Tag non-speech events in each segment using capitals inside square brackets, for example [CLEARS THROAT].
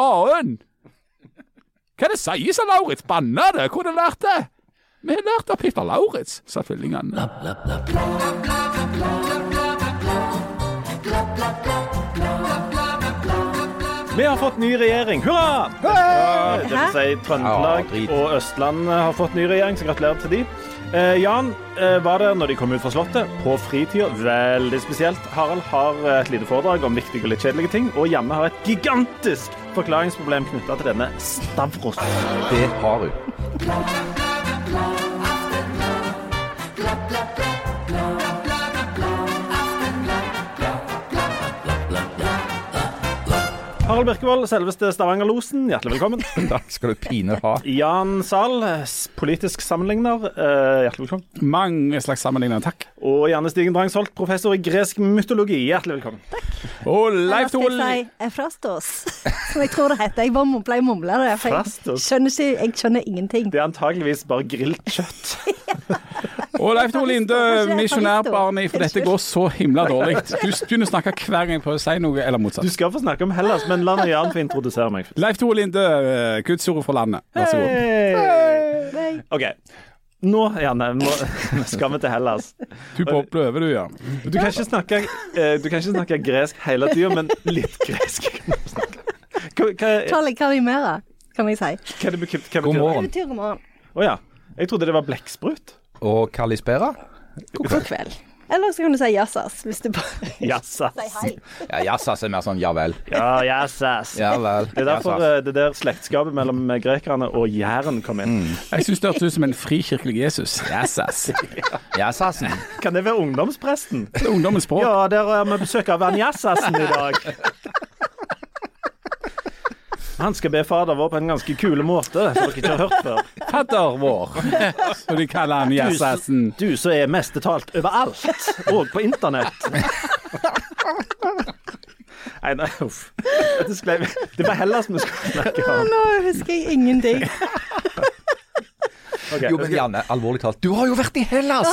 A-en. Hva er det sier, av Lauritz? Banna det? Hvor har du lært det? Vi har lært av Peter Lauritz, sa tvillingene. Vi har fått ny regjering. Hurra! Ja, det vil si Trøndelag Ja, og Østland har fått ny regjering, så gratulerer til de. Eh, Jan eh, var der når de kom ut fra Slottet, på fritida. Veldig spesielt. Harald har et lite foredrag om viktige og litt kjedelige ting, og Janne har et gigantisk forklaringsproblem knytta til denne Stavros. Det har hun. Harald Birkevold, selveste Stavanger-losen, hjertelig velkommen. [CLEARS THROAT] Takk skal du pine ha. Jan Zahl, politisk sammenligner, eh, hjertelig velkommen. Mange slags sammenligner, takk. Og Janne Stigen Drangsholt, professor i gresk mytologi, hjertelig velkommen. Takk. Og Leif Tol... Jeg si Efrastos, [LAUGHS] som jeg tror det heter. Jeg bare pleier ble mumle det. For jeg skjønner, ikke, jeg skjønner ingenting. Det er antageligvis bare grilt kjøtt. [LAUGHS] Og Leif Tore Linde, misjonærbarnet, for dette går så himla dårlig. Du begynner å snakke hver gang jeg prøver å si noe, eller motsatt. Du skal få snakke om Hellas, men la og Jan får introdusere meg. Leif Tore Linde, eh, Guds ord fra landet. Vær så god. Hey. Hey. OK. Nå, Janne, må, [LAUGHS] skal vi til Hellas. Du bobler du, ja. Du kan ikke snakke, eh, du kan ikke snakke gresk hele tida, men litt gresk kan du snakke. Hva, hva, Hva hva mer, kan vi si? hva, det betyr, hva God morgen. Det betyr god morgen. Å ja. Jeg trodde det var blekksprut. Og Kalispera? God kveld. Eller så kan du si jazzas, hvis du bare [LAUGHS] Jassas. sier hei. Ja, jazzas er mer sånn ja vel. Ja, jassas. Ja vel. Det er derfor Jazzas. eh, det der slektskapet mellom eh, grekerne og Jæren kom inn. Jeg syns det hørtes ut som en frikirkelig Jesus. Jassas ass. Jazzasen. Kan det være ungdomspresten? Det er ungdommens språk. Ja, der er vi besøk av Van Jassasen i dag. Han skal be fader vår på en ganske kule måte, som dere ikke har hørt før. Fadder vår, som de kaller han Jazzassen. Du som er mestetalt overalt, og på internett. [LAUGHS] Nei, nei, uff. Det var Hellas vi skulle snakke om. Nå husker jeg ingenting. Ok, Jo, men Janne, alvorlig talt. Du har jo vært i Hellas!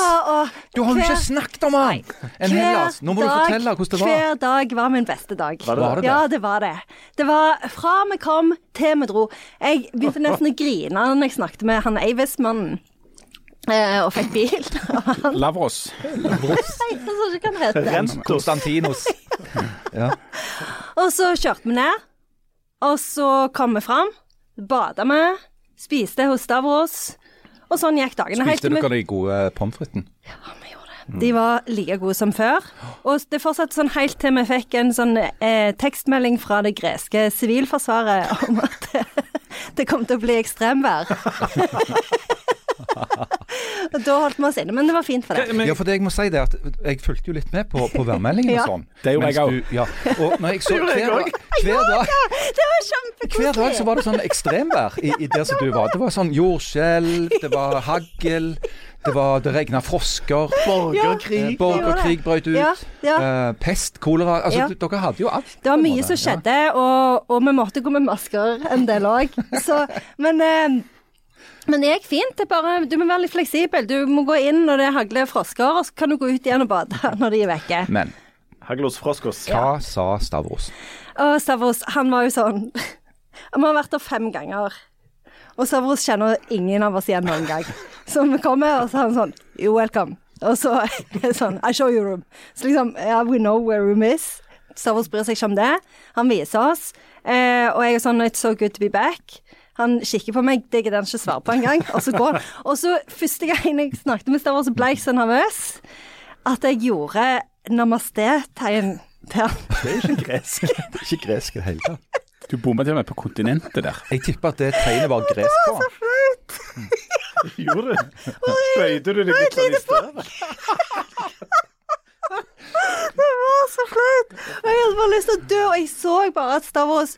Du har jo ikke snakket om han! En hver Hellas. Nå må du dag- fortelle hvordan det var. Hver dag var min beste dag. Var det? Var det? Ja, det var det. Det var fra vi kom til vi dro. Jeg begynte nesten å grine når jeg snakket med han Eivis-mannen. eh, og fikk bil. [LAUGHS] Han Lavros. Nei, jeg ikke hva han heter. Konstantinos. [LAUGHS] Ja. Og så kjørte vi ned, og så kom vi fram, bada vi, spiste hos Stavros, og sånn gikk dagene. Spiste vi- dere de gode pommes det De var like gode som før. Og det fortsatte sånn helt til vi fikk en sånn eh, tekstmelding fra det greske sivilforsvaret om at [LAUGHS] det kom til å bli ekstremvær. [LAUGHS] og [LAUGHS] da holdt vi oss inne, men det var fint for deg. Men, Ja, for det jeg må si det at jeg fulgte jo litt med på, på værmeldingen Ja. og sånn. Det gjorde jeg òg. Ja. Og når jeg så [LAUGHS] hver, hver dag Det var kjempekoselig. Hver dag så var det sånn ekstremvær i, i der som du var. Det var sånn jordskjelv, det var hagl, det, var, det regna frosker. borgerkrig. Ja, Borgerkrig brøt ut. Ja, ja. eh, pest, kolera Altså, Ja. dere hadde jo alt. Det var mye som skjedde, og, og vi måtte gå med masker en del òg. Men, eh, men det gikk fint. Det er bare, du må være litt fleksibel. Du må gå inn når det hagler frosker, og så kan du gå ut igjen og bade [LAUGHS] når de er vekke. Ja. Men Haglos froskos. hva sa Stavros? Og Stavros, han var jo sånn [LAUGHS] Vi har vært der fem ganger. Og Stavros kjenner ingen av oss igjen noen gang. [LAUGHS] Så vi kommer, og så er han sånn You're welcome. Og så er det sånn I show you room. Så liksom yeah, we know where room is. Stavros bryr seg ikke om det. Han viser oss. Eh, og jeg er sånn It's so good to be back. Han kikker på meg, det gidder han ikke svare på engang. Og så går han. Og så første gang jeg snakket med Stavros, så ble jeg så nervøs at jeg gjorde namaste-tegn til han. Det er ikke gresk. [LAUGHS] Det er ikke gresk i det hele tatt. Du bomma til og med på kontinentet der. Jeg tipper at det tegnet var gresk på. [LAUGHS] Gjorde du? Bøyde du deg litt sånn i stedet? [LAUGHS] Det var så flaut! Og jeg hadde bare lyst til å dø, og jeg så bare at Stavros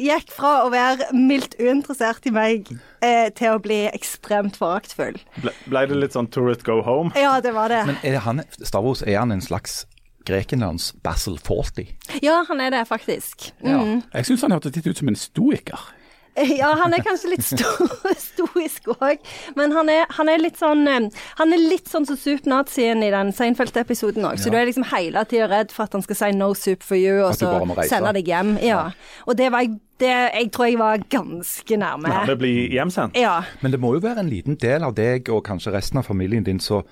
gikk fra å være mildt uinteressert i meg eh, til å bli ekstremt foraktfull. Ble, ble det litt sånn tourist go home? Ja, det var det. Men er han, Stavros, er han en slags Grekenlands Basil Fawlty? Ja, han er det faktisk. Mm. Jeg syns han hørtes litt ut som en stoiker. [LAUGHS] Ja, han er kanskje litt sto [LAUGHS] stoisk òg, men han er, han er litt sånn eh, Han er litt sånn som Soup-nazien i den Seinfeld-episoden òg, så du er liksom hele tida redd for at han skal si 'no soup for you', og så sende deg hjem. Ja. Og det var jeg det, Jeg tror jeg var ganske nærme. Nærme bli hjemsendt. Ja. Men det må jo være en liten del av deg og kanskje resten av familien din som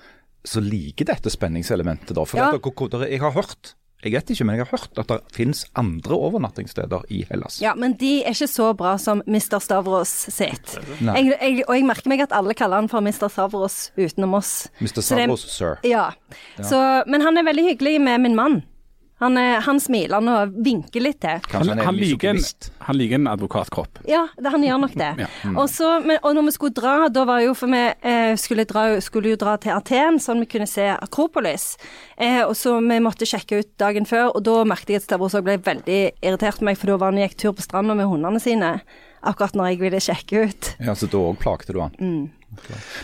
liker dette spenningselementet, da. For Ja. dere- jeg har hørt, jeg vet ikke, men jeg har hørt at det finnes andre overnattingssteder i Hellas. Ja, men de er ikke så bra som Mr. Stavros sitt. Jeg, jeg, og jeg merker meg at alle kaller han for Mr. Stavros utenom oss. Mr. Stavros, det- sir. sir. Ja. Så, men han er veldig hyggelig med min mann. Han, er, han smiler han og vinker litt til. Kanskje Han, er han, liker en, han liker en advokatkropp. Ja, det, han gjør nok det. [LAUGHS] Ja. Og, så, men, og når vi skulle dra, da var jo for vi eh, skulle, dra, skulle jo dra til Aten, sånn vi kunne se Akropolis. Eh, og så vi måtte sjekke ut dagen før, og da merket jeg at Stavros ble veldig irritert på meg, for da var han gikk tur på stranda med hundene sine. Akkurat når jeg ville sjekke ut. Ja, Så da òg plagte du han. Mm.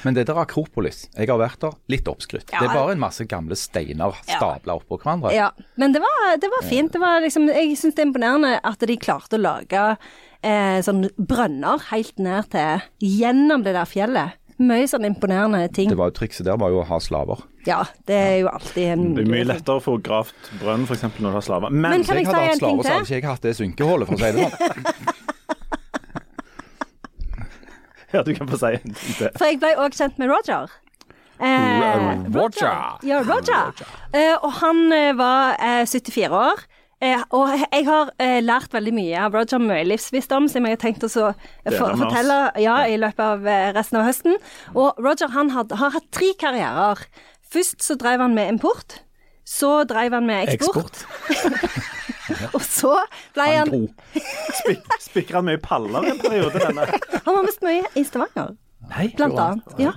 Men det der Akropolis, jeg har vært der, litt oppskrytt. Ja. Det er bare en masse gamle steiner Ja. stabla oppå hverandre. Ja, men det var, det var fint. Det var liksom, jeg syns det er imponerende at de klarte å lage eh, sånn brønner helt ned til Gjennom det der fjellet. Mye sånn imponerende ting. Det var jo Trikset der var jo å ha slaver. Ja, det er jo alltid en Det er mye lettere å få gravd brønn f.eks. når du har slaver. Men, Men kan jeg jeg si hadde hatt slaver, så hadde ikke jeg hatt det synkehullet, for å si det sånn. [LAUGHS] [LAUGHS] ja, du kan få si det. For jeg ble òg kjent med Roger. Eh, Roger. Ja, Roger. Eh, og han eh, var eh, 74 år. Eh, og jeg har eh, lært veldig mye av Roger, mye livsvisdom, som jeg har tenkt å så, for, fortelle ja, i løpet av resten av høsten. Og Roger han had, har hatt tre karrierer. Først så drev han med import. Så drev han med eksport. eksport. [LAUGHS] [LAUGHS] og så ble han. Spik Spikrer han mye paller i en periode, denne? [LAUGHS] Han var mest mye i Stavanger. Nei. blant annet. Ja.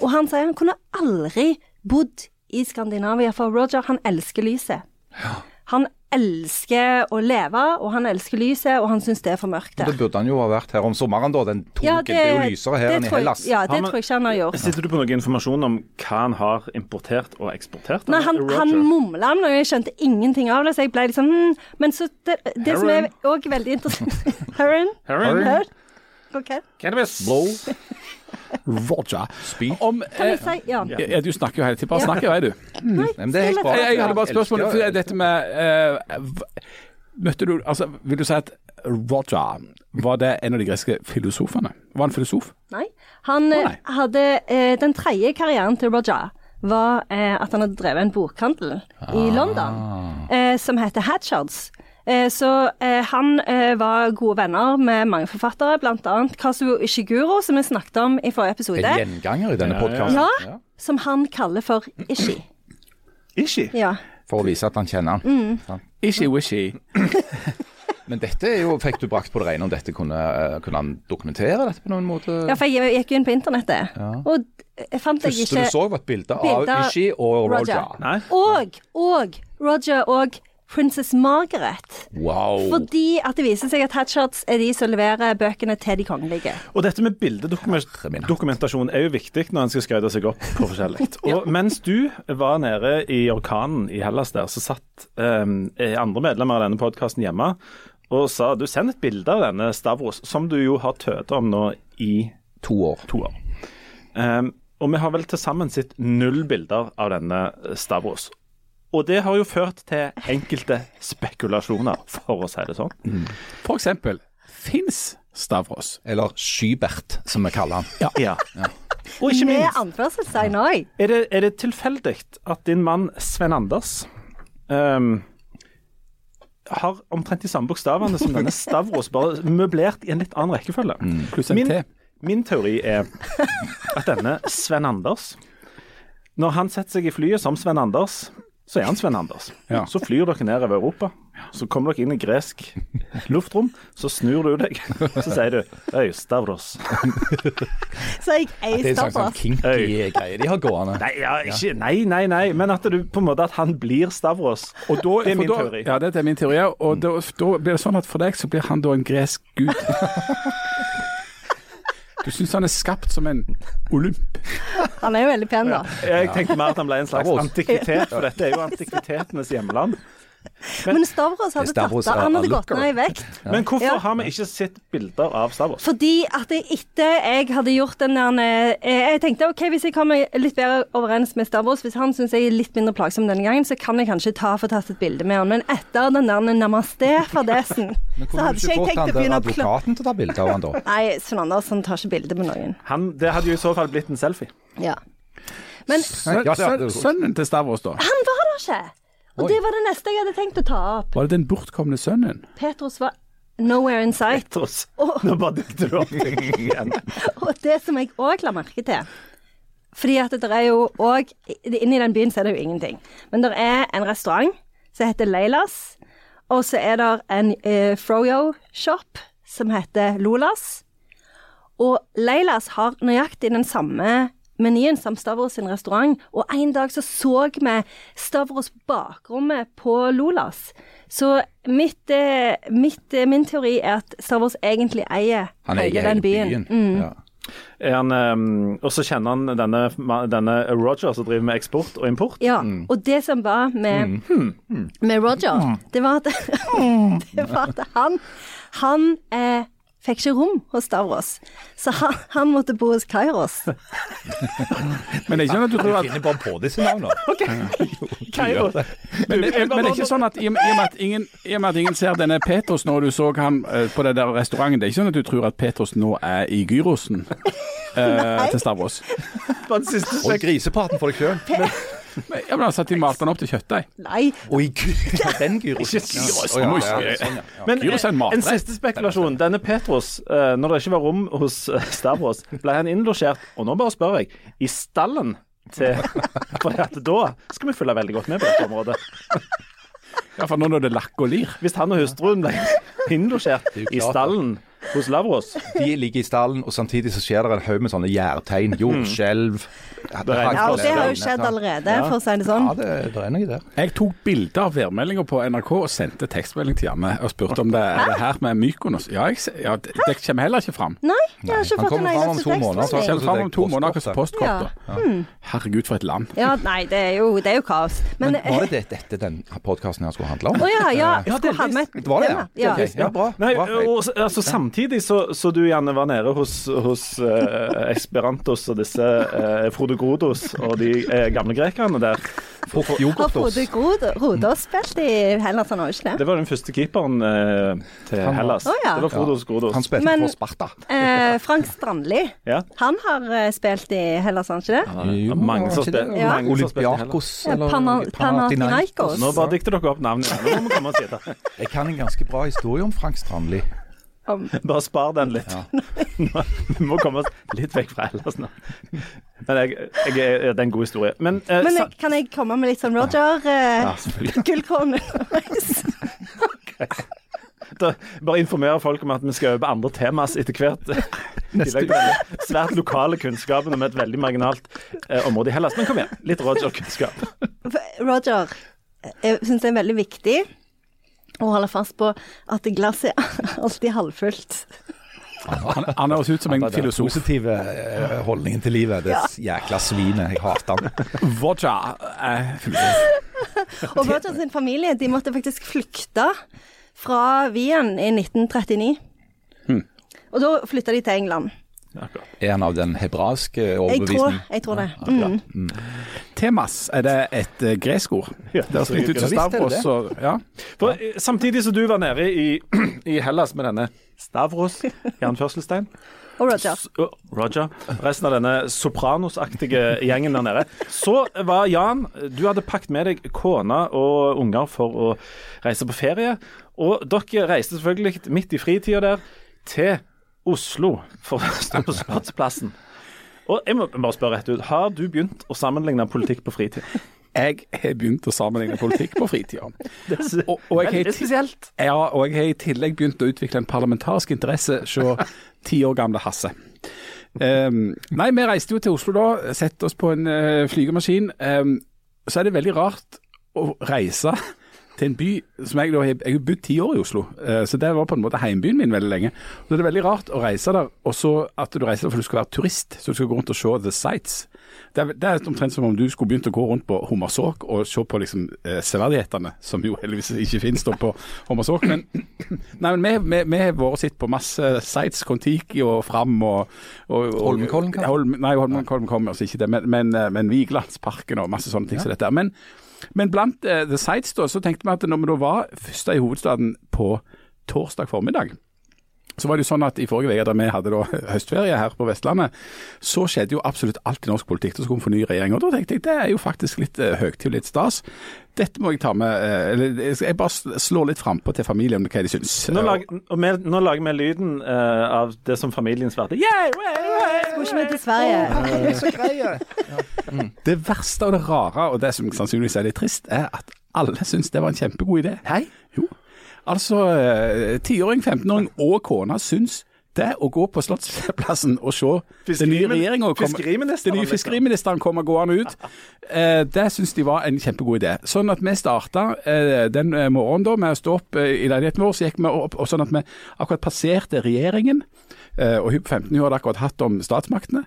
Og han sier han kunne aldri bodd i Skandinavia, for Roger han elsker lyset. Han elsker å leve, og han elsker lyset, og han syns det er for mørkt Da der. burde han jo ha vært her om sommeren, da. Den tok Ja, det, er jo lysere her enn i Hellas. Ja, det han, tror jeg ikke han har gjort. Sitter du på noe informasjon om hva han har importert og eksportert? Nei, han, han mumla om noe, jeg skjønte ingenting av det, så jeg ble liksom hm. Men så det, det som er òg veldig interessant [LAUGHS] Heron? Heron? Heron? Ok. Cannabis. Blow. [LAUGHS] Roger. Spy. Om, Kan jeg eh, si Ja. ja, du snakker jo hele tiden. Bare snakk i vei, du. Nei, men det er helt bra. Jeg, jeg hadde bare et spørsmål. elsker- For dette med eh, Møtte du Altså, vil du si at Roger var det en av de greske filosofene? Var han filosof? Nei. Han eh, nei. hadde eh, Den tredje karrieren til Roger var eh, at han hadde drevet en bokhandel i London eh, som heter Hatchards. Eh, så eh, han eh, var gode venner med mange forfattere, bl.a. Kazuo Ishiguro, som vi snakket om i forrige episode. En gjenganger i denne Ja, ja. podkasten. Ja, som han kaller for Ishi. Ishi? Ja. For å vise at han kjenner Mm. Ishi-wishi. [LAUGHS] Men dette er jo, fikk du brakt på det rene om dette kunne, kunne han dokumentere dette på noen måte? ja, for jeg gikk jo inn på internettet, og jeg fant jeg Første du så var et bilde av Ishi og Roger. Roger. Og, og Roger og Princess Margaret. Wow. Fordi at det viser seg at Hatchards er de som leverer bøkene til de kongelige. Og dette med bildedokumentasjon er jo viktig når en skal skryte seg opp på forskjellig. [LAUGHS] Og mens du var nede i orkanen i Hellas der, så satt um, andre medlemmer av denne podkasten hjemme og sa du send et bilde av denne Stavros, som du jo har tøta om nå i To år. to år. Um, og vi har vel til sammen sett null bilder av denne Stavros. Og det har jo ført til enkelte spekulasjoner, for å si det sånn. For eksempel, fins Stavros? Eller Skybert, som vi kaller han. Ja. Og ikke Med minst anførselstegn òg. Er det, er det tilfeldig at din mann Sven Anders um, har omtrent de samme bokstavene som denne Stavros, bare møblert i en litt annen rekkefølge? Pluss en Min, T. min teori er at denne Sven Anders Når han setter seg i flyet som Sven Anders, så er han Sven Anders. Ja. Så flyr dere ned over Europa. Så kommer dere inn i gresk luftrom. Så snur du deg. Så sier du Øy, Stavros. Så jeg Stavros Det er en slags sånn kinky greie de har gående. Nei, ja, ikke, nei, nei, nei, men at du på en måte at han blir Stavros. Og da, Det er min da, teori. Ja, det er min teori. Og da, da blir det sånn at for deg så blir han da en gresk gud. [LAUGHS] Du syns han er skapt som en olymp. Han er jo veldig pen, da. Jeg tenkte mer at han ble en slags antikvitet, for dette er jo antikvitetenes hjemland. Men Stavros hadde tatt det. Han hadde gått ned i vekt. Men hvorfor Ja. har vi ikke sett bilder av Stavros? Fordi at jeg, etter jeg hadde gjort den der eh, Jeg tenkte ok, hvis jeg kommer litt bedre overens med Stavros, hvis han syns jeg er litt mindre plagsom denne gangen, så kan jeg kanskje ta få tatt et bilde med han. Men etter den der namaste-fadesen, [LAUGHS] så hadde ikke jeg tenkt å begynne å klå... advokaten til å ta bilde av han da? [LAUGHS] Nei, Svein Andersen tar ikke bilde med noen. Han, det hadde jo i så fall blitt en selfie. Ja. Men Ja, ja, sønnen til Stavros, da? han var der ikke! Og Oi. det var det neste jeg hadde tenkt å ta opp. Var det den bortkomne sønnen? Petros var nowhere in sight. Petros. Og, Nå bare dukket du opp ting igjen. [LAUGHS] Og det som jeg òg la merke til Fordi at det er jo òg Inni den byen så er det jo ingenting. Men det er en restaurant som heter Leilas. Og så er det en eh, froyo-shop som heter Lolas. Og Leilas har nøyaktig den samme menyen samt Stavros sin restaurant. Og en dag så så vi Stavros bakrommet på Lolas. Så mitt, eh, mitt, eh, min teori er at Stavros egentlig eier Han hele den byen. byen. Mm. Ja. Han, ehm, og så kjenner han denne, denne Roger som driver med eksport og import. Ja, og det som var med, med Roger, det var at, [LAUGHS] det var at han, han eh, fikk ikke rom hos Stavros. Så han, han måtte bo hos Kairos. [LAUGHS] Men det er ikke sånn at du tror at Finner bare på disse navnene. [LAUGHS] [LAUGHS] Kairo. Men, men, men det er ikke sånn at i, og med- i, og med at ingen, i og med at ingen ser denne Petros når du så han eh, på den der restauranten, det er ikke sånn at du tror at Petros nå er i gyrosen eh, til Stavros? den siste Og griseparten for deg sjøl. Men, ja, men altså de malte den opp til kjøttdeig. Nei, Og i gy- den gyrosen. Ikke gyros, Ja, ja, sånn. Men en en siste spekulasjon. Denne Petros, eh, når det ikke var rom hos eh, Stavros, ble han innlosjert, og nå bare spør jeg, i stallen til [LAUGHS] For at da skal vi følge veldig godt med på dette området. Ja, for nå når det lakk og lir. Hvis han og hustruen ble [LAUGHS] innlosjert er i stallen hos Lavros De ligger i stallen, og samtidig så skjer det en haug med sånne gjærtegn. Jordskjelv. ja, det har jo skjedd allerede, for å si det sånn. Ja, det, det er noe der. Jeg tok bilde av værmeldinga på NRK og sendte tekstmelding til Janne og spurte om det er det her med Mykonos. Ja, jeg, ja, det det kommer heller ikke fram. Nei, jeg har ikke fått en kommer fram om eneste tekstmelding. Det tekstmelding. kommer fram om to måneder hos postkort. Ja. da. Herregud, for et land. Ja, nei, det er jo, det er jo kaos. Men, Men var det det, dette den podkasten her skulle handle om? Å ja, ja. Ja, Skulle ha med Det var det, ja? Ja. Bra. Nei, bra. og, altså, Samtidig så, så du gjerne var nede hos, hos eh, Esperantos og disse eh, Frode Grodos og de eh, gamle grekerne der. Frukt Har yoghurtos. Frode i Hellas, han ikke det? Det var den første keeperen eh, til Han Hellas. Oh, ja. Det var Frodos Grodos. Han spilte Men- for Sparta. Eh, Frank Strandli, Ja. han har eh, spilt i Hellas, har han ikke det? Jo, mange som? Ja. mange spilte i Olympiakos eller Pana- Panathinaikos. Nå bare dikter dere opp navnet. Jeg kan en ganske bra historie om Frank Strandli. Om, Bare spar den litt. Nå, [LAUGHS] vi må komme oss litt vekk fra Hellas nå. Men jeg, jeg, det er en god historie. Men, eh, men sa- eh, kan jeg komme med litt sånn Roger eh, Ja. [LAUGHS] Gullkorn underveis? [LAUGHS] Da, bare informere folk om at vi skal over på andre temas etter hvert. Til denne svært lokale kunnskapen om et veldig marginalt eh, område i Hellas. Men kom igjen, litt Roger-kunnskap. Roger, jeg syns det er veldig viktig å holde fast på at glasset er [LAUGHS] alltid halvfullt. Han, han høres ut som en filosof. Den positive eh, holdningen til livet. Det jækla svinet. Jeg hater han. [LAUGHS] Vodja er filosof. [LAUGHS] Og Vodja sin familie de måtte faktisk flykte fra Wien i 1939. Hmm. Og da flytta de til England. Er han av den hebraiske Jeg tror, jeg tror det. Ja, Mm. Temas, er det et uh, gresk ord? Ja, Det har springt ut som er Stavros. Og, ja. For eh, Samtidig som du var nede i, [CLEARS THROAT] i Hellas med denne Stavros, [LAUGHS] Jan Førselstein, Og Roger. s- Roger, resten av denne Sopranos-aktige gjengen der nede, så var Jan Du hadde pakket med deg kone og unger for å reise på ferie. Og dere reiste selvfølgelig midt i fritida der til Oslo for å stå på Slottsplassen. Og jeg må bare spørre rett ut, Har du begynt å sammenligne politikk på fritid? Jeg har begynt å sammenligne politikk på fritida. [LAUGHS] Det er Og, og, jeg veldig spesielt. ja, og jeg har i tillegg begynt å utvikle en parlamentarisk interesse hos [LAUGHS] ti år gamle Hasse. Um, nei, vi reiste jo til Oslo da, sette oss på en uh, flygemaskin. Um, så er det veldig rart å reise til en by som jeg da har Jeg har bodd ti år i Oslo, eh, så det var på en måte heimbyen min veldig lenge. Så det er veldig rart å reise der, og så at du reiser der for du skal være turist. Så du skal gå rundt og se the sights. Det er, det er omtrent som om du skulle begynt å gå rundt på Hommersåk og se på liksom eh, severdighetene, som jo heldigvis ikke finnes da på Hommersåk. Men, [CLEARS THROAT] nei, men vi, har vært og sett på masse sites, Kon-Tiki og Fram og, og, og Holmenkollen, kanskje? Holm, nei, Holmenkollen kommer altså ikke det, men, men, eh, men Vigelandsparken og masse sånne ting som dette. Men, men blant eh, the sites da, så tenkte vi at når vi da var først i hovedstaden på torsdag formiddag, så var det jo sånn at I forrige uke, da vi hadde da [LAUGHS] høstferie her på Vestlandet, så skjedde jo absolutt alt i norsk politikk. Da skulle vi få ny regjering. og Da tenkte jeg det er jo faktisk litt uh, høytid og litt stas. Dette må jeg ta med eh, eller Jeg bare slår litt frampå til familien hva de syns. Nå, lag, og vi, nå lager vi lyden uh, av det som familien svarte. Yeah, yeah, yeah. Skulle ikke vi til Sverige? Greie. Det verste og det rare, og det som sannsynligvis er litt trist, er at alle syns det var en kjempegod idé. Hei. Jo. Altså, eh, tiåring, 15-åring og kona syns det å gå på Slottsplassen og se den nye regjeringa Den nye liksom. fiskeriministeren komme gående ut. Eh, det syns de var en kjempegod idé. Sånn at vi starta eh, den morgenen da med å stå opp i leiligheten vår, så gikk vi opp, og sånn at vi akkurat passerte regjeringen. Eh, og hun på 15 hun hadde akkurat hatt om statsmaktene.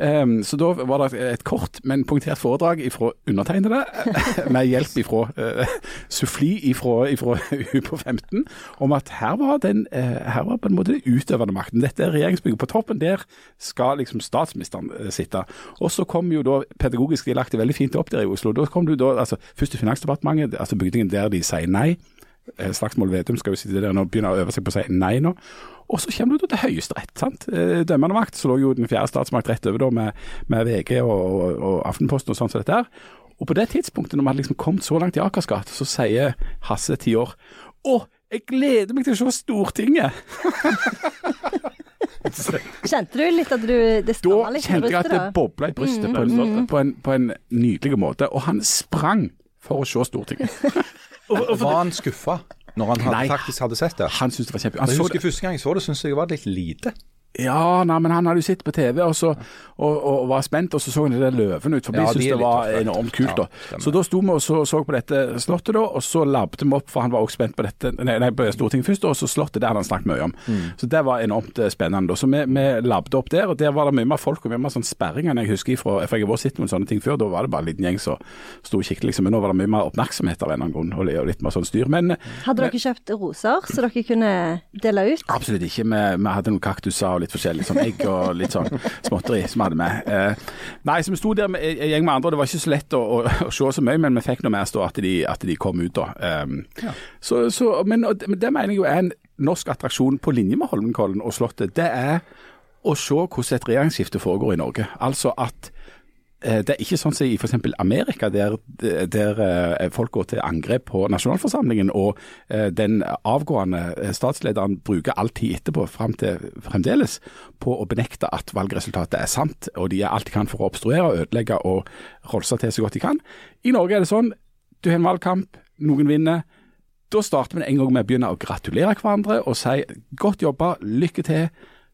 Eh, så da var det et kort, men punktert foredrag fra undertegnede, [LAUGHS] med hjelp ifra eh, suffli ifra, ifra [LAUGHS] hun på 15, om at her var, den, eh, her var på en måte den utøvende makten. Dette er regjeringsbygget. På toppen der skal liksom statsministeren sitte. Og så kom jo da pedagogisk de lagt det veldig fint opp der i Oslo. Da kom du da, altså først til Finansdepartementet, altså bygningen der de sier nei. Slagsmål Vedum skal jo sitte der og begynne å øve seg på å si nei nå. Og så kommer du til Høyesterett. sant? Eh, Dømmende makt, så lå jo den fjerde statsmakt rett over da med, med VG og, og, og Aftenposten og sånn som dette her. Og på det tidspunktet, når vi hadde liksom kommet så langt i Akersgata, så sier Hasse ti år Å, jeg gleder meg til å se Stortinget! [LAUGHS] Kjente du litt at du, det Da stramma litt i kjente jeg at det bobla i brystet på, en, på, en, på en nydelig måte. Og han sprang for å se Stortinget. [LAUGHS] Var han skuffa når han hadde, Nei. faktisk hadde sett det? Han syntes det var kjempe... Han Jeg så husker det. Første gang jeg så det, syntes jeg det var litt lite. Ja, nei, men han hadde jo sittet på TV og, så, og, og var spent, og så så han den løven ut forbi. Ja, syntes de det var enormt kult. Ja, da. stemmer. Så da sto vi og så, så på dette slottet, da, og så labbet vi opp, for han var også spent på dette, nei, nei, på Stortinget først, og så slottet, det hadde han snakket mye om. Mm. Så det var enormt eh, spennende. da. Så vi, vi labbet opp der, og der var det mye mer folk og mye mer sånn sperring enn jeg husker ifra, for jeg har vært sett noen sånne ting før. Da var det bare en liten gjeng som sto og kikket, liksom. Men nå var det mye mer oppmerksomhet av en eller annen grunn, og litt mer sånn styr. Men eh, Hadde dere kjøpt roser så dere kunne dele ut? Absolutt ikke. Vi, vi hadde noen kaktuser og litt forskjellig, sånn egg og litt sånn småtteri som vi hadde med. Eh, nei, så vi sto der med en gjeng med andre, og det var ikke så lett å, å, å se så mye, men vi fikk noe mer stå at de, at de kom ut da. Eh, så, så, men det, det mener jeg jo er en norsk attraksjon på linje med Holmenkollen og Slottet. Det er å se hvordan et regjeringsskifte foregår i Norge. Altså at Det er ikke sånn som i f.eks. Amerika, der, der eh, folk går til angrep på nasjonalforsamlingen, og eh, den avgående eh, statslederen bruker all tid etterpå, frem til fremdeles, på å benekte at valgresultatet er sant, og de gjør alt de kan for å obstruere, ødelegge og rolse til så godt de kan. I Norge er det sånn, du har en valgkamp, noen vinner. Da starter vi en gang med å begynne å gratulere hverandre og si 'godt jobba, lykke til'.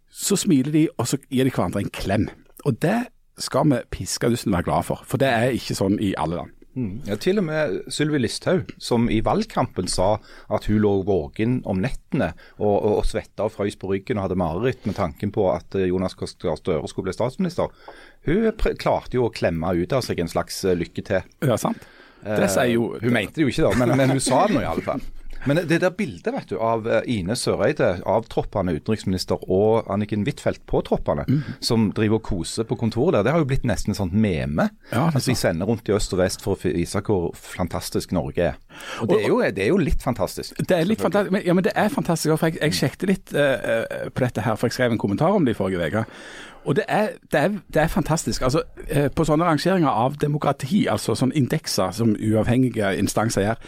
Så smiler de, og så gir de hverandre en klem. Og det skal vi piske piskadusten være glad for, for det er ikke sånn i alle land. Ja, til og med Sylvi Listhaug, som i valgkampen sa at hun lå våken om nettene og, og, og svetta og frøys på ryggen og hadde mareritt med tanken på at eh, Jonas Gahr Støre skulle bli statsminister. Hun klarte jo å klemme ut av seg en slags eh, lykke til. Ja, sant? Det sier jo Hun mente det jo ikke, da, men, men hun sa det nå i alle fall. Men det der bildet vet du, av eh, Ine Søreide, avtroppende utenriksminister, og Anniken Huitfeldt, påtroppende, som driver og koser på kontoret der, det har jo blitt nesten et sånt meme. Ja, altså, de sender rundt i øst og vest for å vise hvor fantastisk Norge er. Og det er jo, det er jo litt fantastisk. Det er litt fantastisk, men, ja, men det er fantastisk. for Jeg, jeg sjekket litt uh, på dette her, for jeg skrev en kommentar om det i forrige uke. Og det er, det, er, det er fantastisk. Altså, eh, på sånne rangeringer av demokrati, altså sånn indekser som uavhengige instanser gjør,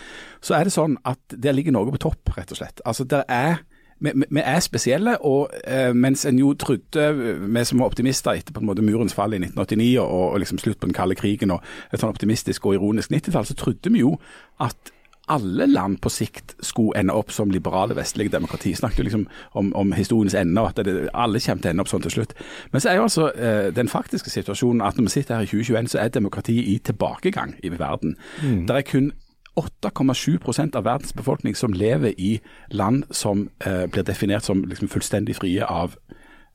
så er det sånn at der ligger Norge på topp, rett og slett. Altså, der er vi, vi- vi er spesielle, og eh, mens en jo trodde, vi som var optimister etter på en måte murens fall i 1989 og, og liksom slutt på den kalde krigen og et sånn optimistisk og ironisk 90-tall, så trodde vi jo at alle land på sikt skulle ende opp som liberale vestlige demokrati. Snakket jo liksom om, om historiens ende, og at det, alle kommer til å ende opp sånn til slutt. Men så er jo altså eh, den faktiske situasjonen at når vi sitter her i 2021, så er demokrati i tilbakegang i verden. Der er kun 8,7% av verdens befolkning som lever i land som eh, blir definert som liksom fullstendig frie av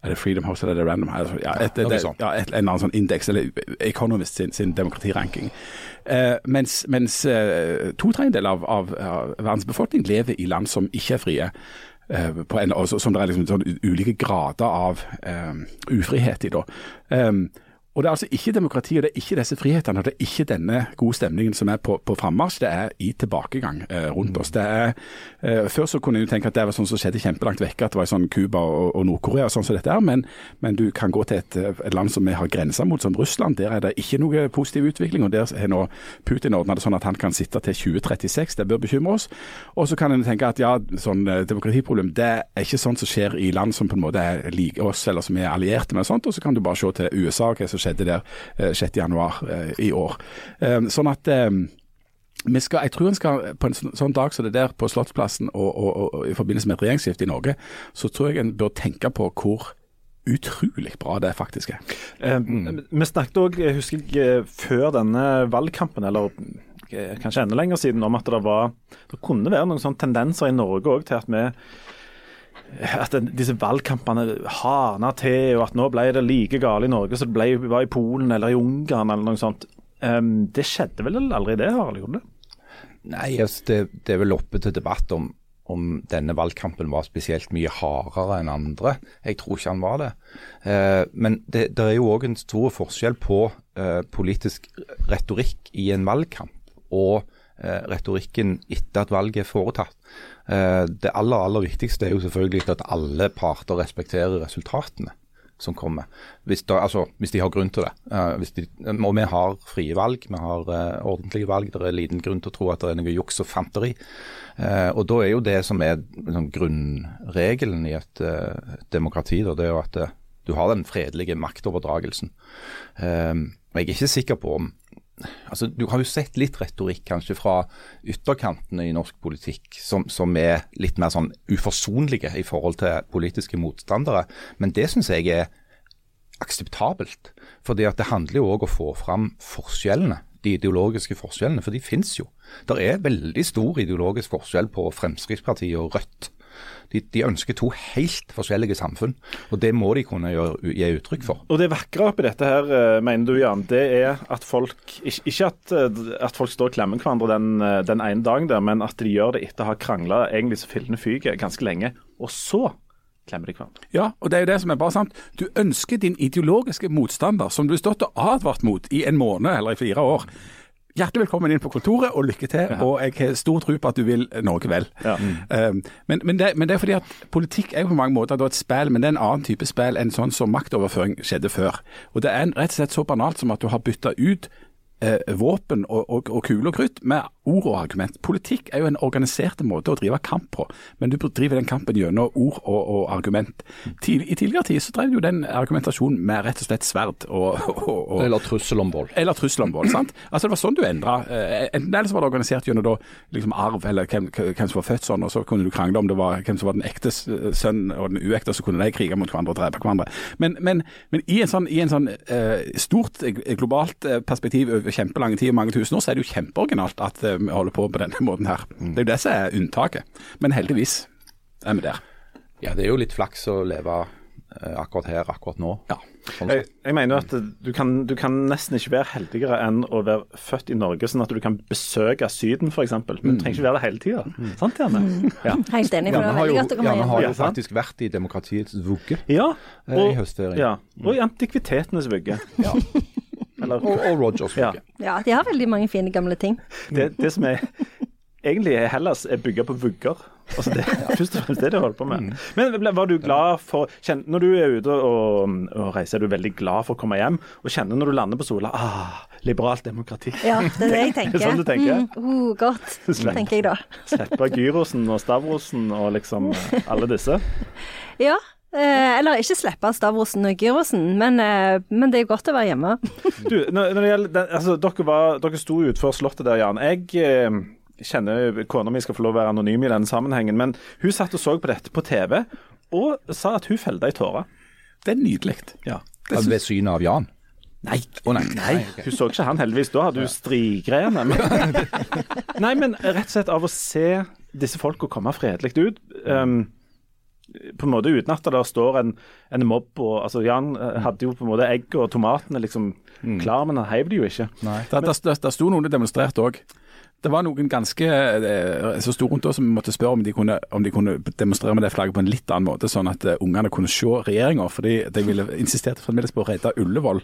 er det Freedom House eller er det Random House? Ja, et, noe det, ja, et, en eller annen sånn indeks, eller Economist sin, sin demokratiranking. Eh, mens mens eh, to tredjedeler av, av, av verdens befolkning lever i land som ikke er frie. eh, på en, som det er liksom sånn ulike grader av eh, ufrihet i. da. Um, og Det er altså ikke demokrati, og det er ikke disse frihetene, og det er ikke denne gode stemningen som er på, på frammarsj. Det er i tilbakegang eh, rundt oss. Det er, eh, før så kunne jeg tenke at det var sånn som skjedde kjempelangt vekke, at det var i sånn Cuba og, og Nord-Korea og sånn som dette er. Men, men du kan gå til et, et land som vi har grenser mot, som Russland. Der er det ikke noe positiv utvikling. og Der har nå Putin ordna det sånn at han kan sitte til 2036. Det bør bekymre oss. Og så kan en tenke at ja, sånn eh, demokratiproblem det er ikke sånt som skjer i land som på en måte er like oss, eller som er allierte med og sånt. Og så kan du bare se til USA, hva som skjedde der eh, 6.1 eh, i år. Eh, Sånn at skal, jeg tror en skal på en sånn, sånn dag som det der på Slottsplassen og, og, og, i forbindelse med et regjeringsskifte i Norge, så tror jeg en bør tenke på hvor utrolig bra det faktisk er. Eh, Vi snakket òg, husker jeg, før denne valgkampen, eller kanskje enda lenger siden, om at det var Det kunne være noen sånne tendenser i Norge òg til at vi at disse valgkampene hana til, og at nå ble det like galt i Norge som det var i Polen eller i Ungarn eller noe sånt. Um, det skjedde vel aldri det, Harald? Gjorde det? Nei, altså, det, det er vel oppe til debatt om, om denne valgkampen var spesielt mye hardere enn andre. Jeg tror ikke han var det. Uh, men det, det er jo òg en stor forskjell på uh, politisk retorikk i en valgkamp og uh, retorikken etter at valget er foretatt. Eh, det aller, aller viktigste er jo selvfølgelig at alle parter respekterer resultatene som kommer. Hvis, da, altså, hvis de har grunn til det. Eh, de, og vi har frie valg, vi har uh, ordentlige valg. Det er liten grunn til å tro at det er noe juks og fanteri. Uh, og da er jo det som er liksom, grunnregelen i et, uh, demokrati, da, det er jo at du har den fredelige maktoverdragelsen. Jeg er ikke sikker på om altså Du har jo sett litt retorikk kanskje fra ytterkantene i norsk politikk som, som er litt mer sånn uforsonlige i forhold til politiske motstandere. Men det syns jeg er akseptabelt. At det handler jo òg om å få fram forskjellene. De ideologiske forskjellene, for de finnes jo. Det er veldig stor ideologisk forskjell på Fremskrittspartiet og Rødt. De, de ønsker to helt forskjellige samfunn, og det må de kunne gjøre, gi uttrykk for. Og det vakre oppi dette her, eh, mener du Jan, det er at folk Ikke, at, eh, at folk står og klemmer hverandre den, eh, den ene dagen der, men at de gjør det etter å ha krangla egentlig så fillene fyker ganske lenge, og så klemmer de hverandre. Ja, og det er jo det som er bare sant. Du ønsker din ideologiske motstander, som du har stått og advart mot i en måned eller i fire år. Hjertelig velkommen inn på kontoret, og lykke til. Og jeg har stor tro på at du vil Norge vel. Ja. Um, men, men, det, men det er fordi at politikk er jo på mange måter et spill, men det er en annen type spill enn sånn som maktoverføring skjedde før. Og det er en- rett og slett så banalt som at du har bytta ut våpen og, og, og kule og krutt med ord og argument. Politikk er jo en organisert måte å drive kamp på, men du driver den kampen gjennom ord og, og argument. Tid, I tidligere tid så drev du den argumentasjonen med rett og slett sverd og, Eller trussel om vold. eller trussel om vold. sant? Altså Det var sånn du endra. Eh, enten eller så var det organisert gjennom da, liksom arv, eller hvem, hvem som var født sånn, og så kunne du krangle om det var hvem som var den ekte sønnen og den uekte, så kunne de krige mot hverandre og drepe hverandre. Men, men, men i en sånn, i en sånn eh, stort eh, globalt eh, perspektiv over kjempelange tid og mange tusen år, så er det jo kjempeoriginalt at eh, vi holder på på denne måten her. Det er jo det som er unntaket. Men heldigvis er vi der. Ja, det er jo litt flaks å leve eh, akkurat her, akkurat nå. Ja. Sånn Jeg, jeg mener jo at du kan, du kan nesten ikke være heldigere enn å være født i Norge, sånn at du kan besøke Syden f.eks. Men du trenger ikke være det hele tida. Sant, Janne? Ja. [LAUGHS] Helt enig, det Janne var har veldig jo, godt å komme Janne har jo faktisk vært i demokratiets vugge ja. og, i høstferien. ja. Og i antikvitetenes vugge. Ja. [LAUGHS] Eller Og, og Rogers Ja. Ja, de har veldig mange fine gamle ting. det, det som er Egentlig er Hellas er bygga på vugger. Altså det er [LAUGHS] først og fremst det de holder på med. Men var du glad for kjenn, Når du er ute og, og reiser, er du veldig glad for å komme hjem og kjenne når du lander på Sola ah, liberalt demokrati. Ja, det er det jeg [LAUGHS] tenker. Er sånn du tenker? Mm, oh, godt, [LAUGHS] Slepp, tenker jeg da. Slippe gyrosen og stavrosen og liksom eh, alle disse. Ja, eh, eller ikke slippe stavrosen og gyrosen, men, eh, men det er godt å være hjemme. [LAUGHS] Du, når, når det gjelder den, altså, dere, var, dere sto utenfor Slottet der, Jan. Jeg eh, kjenner kona mi skal få lov å være anonym i denne sammenhengen, men hun satt og så på dette på TV og sa at hun felte ei tåre. Det er nydelig. Ja. Det Ja, syns- Ved synet av Jan. Nei, Oh, nei. nei. Hun så ikke han heldigvis. Da hadde hun strigreiene. Men... [LAUGHS] Nei, men rett og slett av å se disse folka komme fredelig ut. Um, på en måte uten at det står en, en mobb og altså Jan eh, hadde jo på en måte egg og tomatene liksom klar, men han heiv det jo ikke. Der, det, det, det sto noen og demonstrerte òg. Det var noen ganske eh, så store rundt oss som måtte spørre om de, kunne, om de kunne demonstrere med det flagget på en litt annen måte, sånn at eh, ungene kunne se regjeringa. Fordi de ville insisterte fremdeles på å redde Ullevål.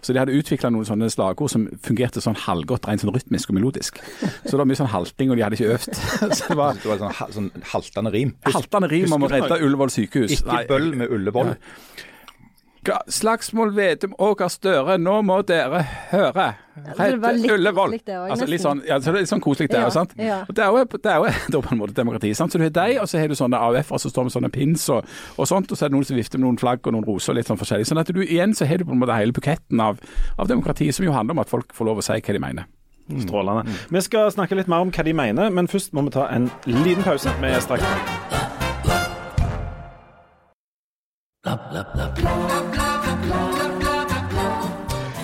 Så de hadde utvikla noen sånne slagord som fungerte sånn halvgodt, rent sånn rytmisk og melodisk. Så det var mye sånn halting, og de hadde ikke øvd. [LAUGHS] Så det var Det var sånn, sånn haltende rim. haltende rim om å redde Ullevål sykehus. Ikke bøll med Ullevål. Ga- Slagsmål Vedum og Gahr Støre, nå må dere høre. Redde litt Ullevål. det altså, litt sånn, ja, så det er litt sånn koselig det Ja, sant. ja. Og det er jo, det er jo [LAUGHS] på en måte demokrati. sant? Så du har deg, og så har du sånne AUF-er som står med sånne pins og, og sånt, og så er det noen som vifter med noen flagg og noen roser og litt sånn forskjellig. Sånn at du igjen så har du på en måte hele buketten av, av demokrati, som jo handler om at folk får lov å si hva de mener. Strålende. Vi skal snakke litt mer om hva de mener, men først må vi ta en liten pause. Vi er straks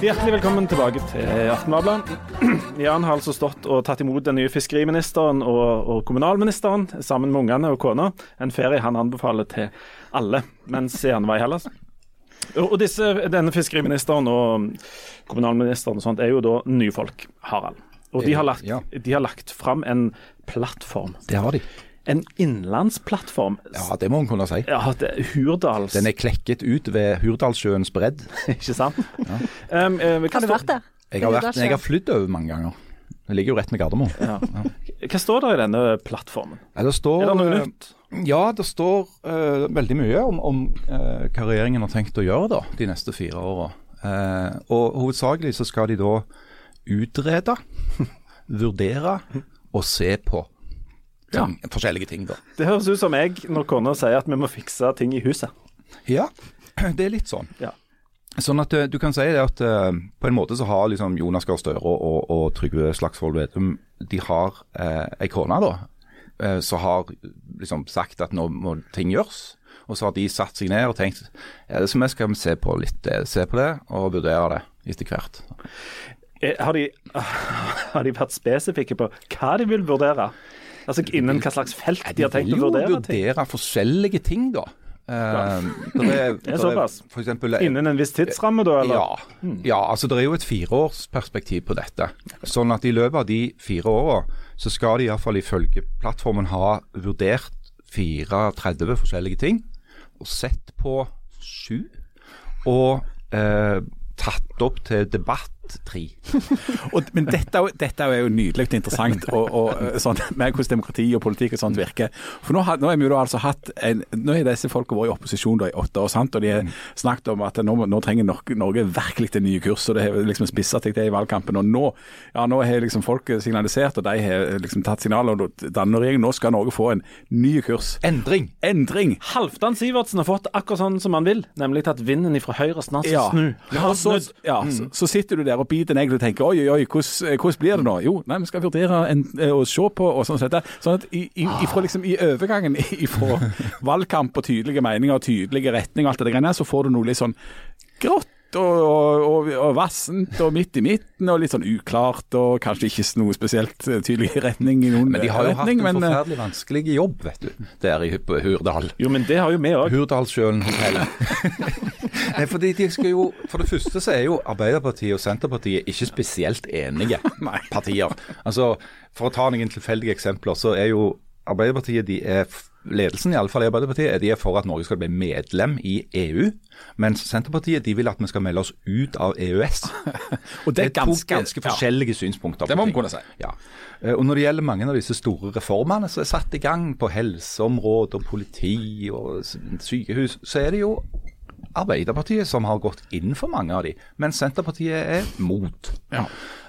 Hjertelig velkommen tilbake til Aftenbladet. Jan har altså stått og tatt imot den nye fiskeriministeren og, og kommunalministeren sammen med ungene og kona. En ferie han anbefaler til alle mens han var i Hellas. Og og disse, denne fiskeriministeren og kommunalministeren og sånt er jo da nye folk, Harald. Og de har lagt, Ja. de har lagt fram en plattform. Det har de. En innlandsplattform. Ja, det må en kunne si. Ja, det Hurdals Den er klekket ut ved Hurdalssjøens bredd. [LAUGHS] Ikke sant? Um, eh, Har du vært der? Jeg har, vært, jeg har flydd over mange ganger. Det ligger jo rett med Gardermoen. Ja. Hva står det i denne plattformen? Ja, Det står, Er det noe eh, nytt? Ja, det står uh, veldig mye om, om uh, hva regjeringen har tenkt å gjøre da, de neste fire åra. Uh, og hovedsakelig så skal de da utrede, [LAUGHS] vurdere og se på ting, forskjellige ting. da. Det høres ut som jeg når kona sier at vi må fikse ting i huset. Ja, [CLEARS THROAT] det er litt sånn. Ja. Sånn at eh, du kan si det at uh, på en måte så har liksom Jonas Gahr Støre og, og, og Trygve Slagsvold Vedum de har uh, ei kone da, uh, som har liksom sagt at nå må ting gjøres. Og så har de satt seg ned og tenkt ja, som jeg skal se på litt det, se på det og vurdere det etter hvert. Eh, Har de, [LAUGHS] har de vært spesifikke på hva de vil vurdere? Altså Innen hva slags felt de har tenkt å vurdere? De vil jo vurdere forskjellige ting, da. Ja. der [LAUGHS] er, Det er såpass. For eksempel, Innen en viss tidsramme, da? eller? Ja, ja, altså det er jo et fireårsperspektiv på dette. Sånn at i løpet av de fire åra så skal de iallfall ifølge plattformen ha vurdert 34 forskjellige ting. Og sett på sju. Og eh, tatt opp til debatt tre. [LAUGHS] Og, men dette, dette er jo nydelig og interessant og, og, eh, sånn, [LAUGHS] med hvordan demokrati og politikk og sånt virker. For nå har, nå har vi jo altså hatt en, nå har disse folka vært i opposisjon da i åtte år, sant? og de har snakket om at nå, nå trenger Norge, Norge virkelig en nye kurs. og Det har liksom spissa seg det i valgkampen. og Nå ja, nå har liksom folk signalisert, og de har liksom tatt signaler og danner regjering. Nå skal Norge få en ny kurs. Endring. Endring! Halvdan Sivertsen har fått akkurat sånn som han vil, nemlig at vinden fra høyre snart Ja. snu. Ja, så, ja, så, så sitter du der og biter negler og tenker oi, oi, oi, hvordan, hvordan blir det nå? Jo, nei, vi skal vurdere en, eh, å se på og sånn. Sett. sånn at i, i, ifra, liksom, i overgangen [LAUGHS] fra valgkamp og tydelige meninger og tydelige retning og alt det greiene så får du noe litt sånn grått. Og, og, og, vassent og midt i midten og litt sånn uklart og kanskje ikke noe spesielt eh, tydelig retning i noen Men de har jo hatt en men, eh, forferdelig vanskelig jobb, vet du, der i Hurdal. Jo, men det har jo vi òg. Hurdalssjøen hotell. [LAUGHS] Nei, fordi de skal jo, For det første så er jo Arbeiderpartiet og Senterpartiet ikke spesielt enige [LAUGHS] partier. Altså, For å ta noen tilfeldige eksempler, så er jo Arbeiderpartiet de er Ledelsen i alle fall i Arbeiderpartiet er de er for at Norge skal bli medlem i EU, mens Senterpartiet de vil at vi skal melde oss ut av EØS. [LAUGHS] og Det er to ganske- forskjellige ja. synspunkter. Det må vi kunne si. Ja. Eh, Og Når det gjelder mange av disse store reformene som er satt i gang på helseområdet og politi og sykehus, så er det jo Arbeiderpartiet som har gått inn for mange av de, mens Senterpartiet er mot. Ja.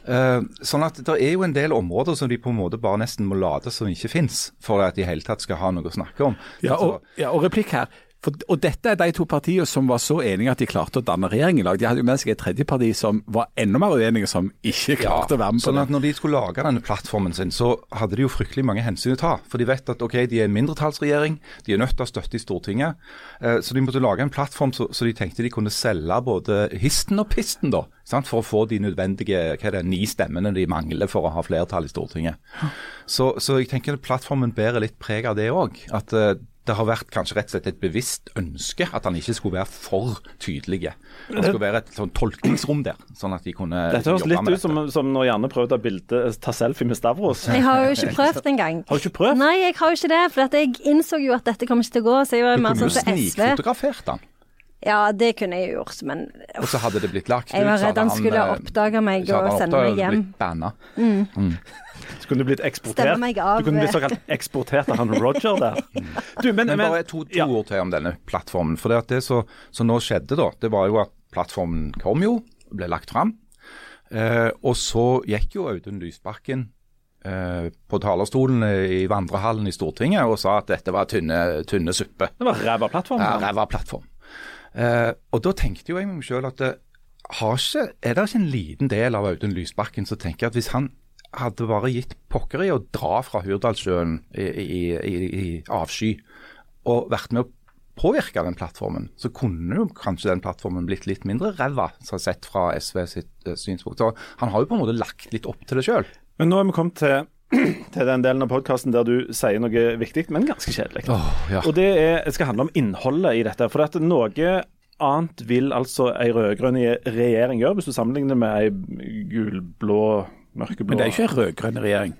Eh, sånn at det er jo en del områder som de på en måte bare nesten må late som ikke fins, for at de i hele tatt skal ha noe å snakke om. Ja, og, ja, og replikk her. For, og dette er de to partiene som var så enige at de klarte å danne regjering i lag. De hadde jo med seg et tredje parti som var enda mer uenige, som ikke klarte å være med på sånn det. at Når de skulle lage denne plattformen sin, så hadde de jo fryktelig mange hensyn å ta. For de vet at ok, de er en mindretallsregjering, de er nødt til å ha støtte i Stortinget. Eh, så de måtte lage en plattform så, så de tenkte de kunne selge både histen og pisten, da. Sant? For å få de nødvendige hva er det, ni stemmene de mangler for å ha flertall i Stortinget. Så, så jeg tenker at plattformen bærer litt preg av det òg. At eh, det har vært kanskje rett og slett et bevisst ønske at han ikke skulle være for tydelige. Det skulle være et sånn tolkningsrom der, sånn at de kunne Dette høres litt ut som, som når Janne prøvde å ta bilde, ta selfie med Stavros. Jeg har jo ikke [LAUGHS] prøvd engang. Har du ikke prøvd? Nei, jeg har jo ikke det. For at jeg innså jo at dette kommer ikke til å gå. Så jeg var Du mer kunne jo sånn som SV. snikfotografert han, Ja, det kunne jeg jo gjort, men og så hadde det blitt lagt ut. jeg var redd han skulle eh, oppdage meg og sende meg hjem. blitt banna. Så kunne du blitt eksportert. Stemme meg av. Du kunne blitt såkalt eksportert av han Roger der. [LAUGHS] Du, men, Men men, bare to, to ja. ord til om denne plattformen. For det, det som nå skjedde, da, det var jo at plattformen kom jo, ble lagt fram. Eh, og så gikk jo Audun Lysbakken eh, på talerstolen i vandrehallen i Stortinget og sa at dette var tynne, tynne suppe. Det var ræva plattform. Ja, ræva plattform. Eh, og da tenkte jo jeg med meg sjøl at har ikke, er det ikke en liten del av Audun Lysbakken som tenker at hvis han hadde bare gitt pokker i å dra fra Hurdalssjøen i, i, i, i avsky og vært med å påvirke den plattformen, så kunne jo kanskje den plattformen blitt litt mindre ræva, sett fra SV sitt eh, synspunkt. Så han har jo på en måte lagt litt opp til det sjøl. Men nå er vi kommet til, [CLEARS THROAT] til den delen av podkasten der du sier noe viktig, men ganske kjedelig. ja. Og det, er, skal handle om innholdet i dette. For at noe annet vil altså ei rød-grønn regjering gjøre, hvis du sammenligner med ei gulblå, mørkeblå Men det er ikke en rød-grønn regjering.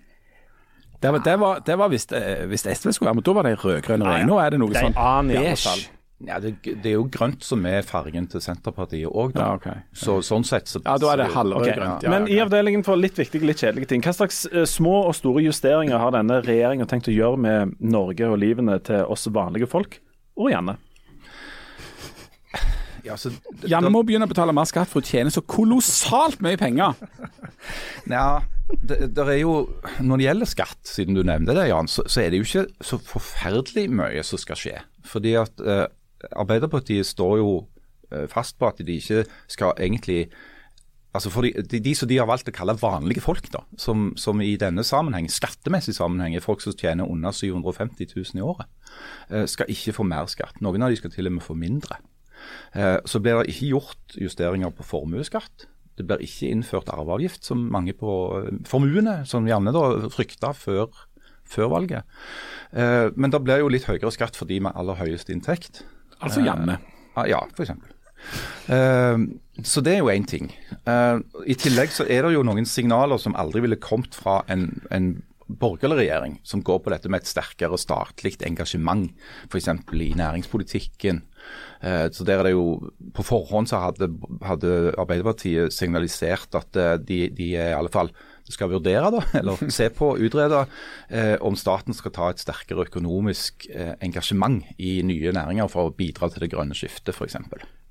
Det var, det var, det var hvis, eh, hvis SV skulle være med, da var det en rød-grønn regjering. Nå er det noe Det er sånn beige. Ja, det, det er jo grønt som er fargen til Senterpartiet òg, da. Ja, okay. Så sånn sett så Ja, da er det Ok, okay. grønt. Ja, Men i avdelingen for litt viktige, litt kjedelige ting, hva slags eh, små og store justeringer har denne regjeringa tenkt å gjøre med Norge og livene til oss vanlige folk, og Janne? Ja, så, Janne må begynne å betale mer skatt for å tjene så kolossalt mye penger. [LAUGHS] Ja, det, det er jo, Når det gjelder skatt, siden du nevnte det, Jan, så, så er det jo ikke så forferdelig mye som skal skje. Fordi at eh, Arbeiderpartiet står jo eh, fast på at de ikke skal egentlig Altså for de, de, de som de har valgt å kalle vanlige folk, da, som, som i denne sammenheng, skattemessig sammenheng er folk som tjener under 750 000 i året, eh, skal ikke få mer skatt. Noen av de skal til og med få mindre. Eh, Så blir det ikke gjort justeringer på formuesskatt. Det blir ikke innført arveavgift, som mange på formuene, som gjerne da frykta før, før valget. Men det blir jo litt høyere skatt for de med aller høyest inntekt. Altså hjemme. Ah, Ja, f.eks. Uh, så det er jo én ting. Eh, I tillegg så er det jo noen signaler som aldri ville kommet fra en, en borgerlig regjering, som går på dette med et sterkere statlig engasjement, f.eks. i næringspolitikken. Eh, så der er det jo På forhånd så hadde, hadde Arbeiderpartiet signalisert at eh, de, de er i alle fall skal vurdere, da, [LAUGHS] eller se på, og utrede, eh, om staten skal ta et sterkere økonomisk eh, engasjement i nye næringer for å bidra til det grønne skiftet, f.eks.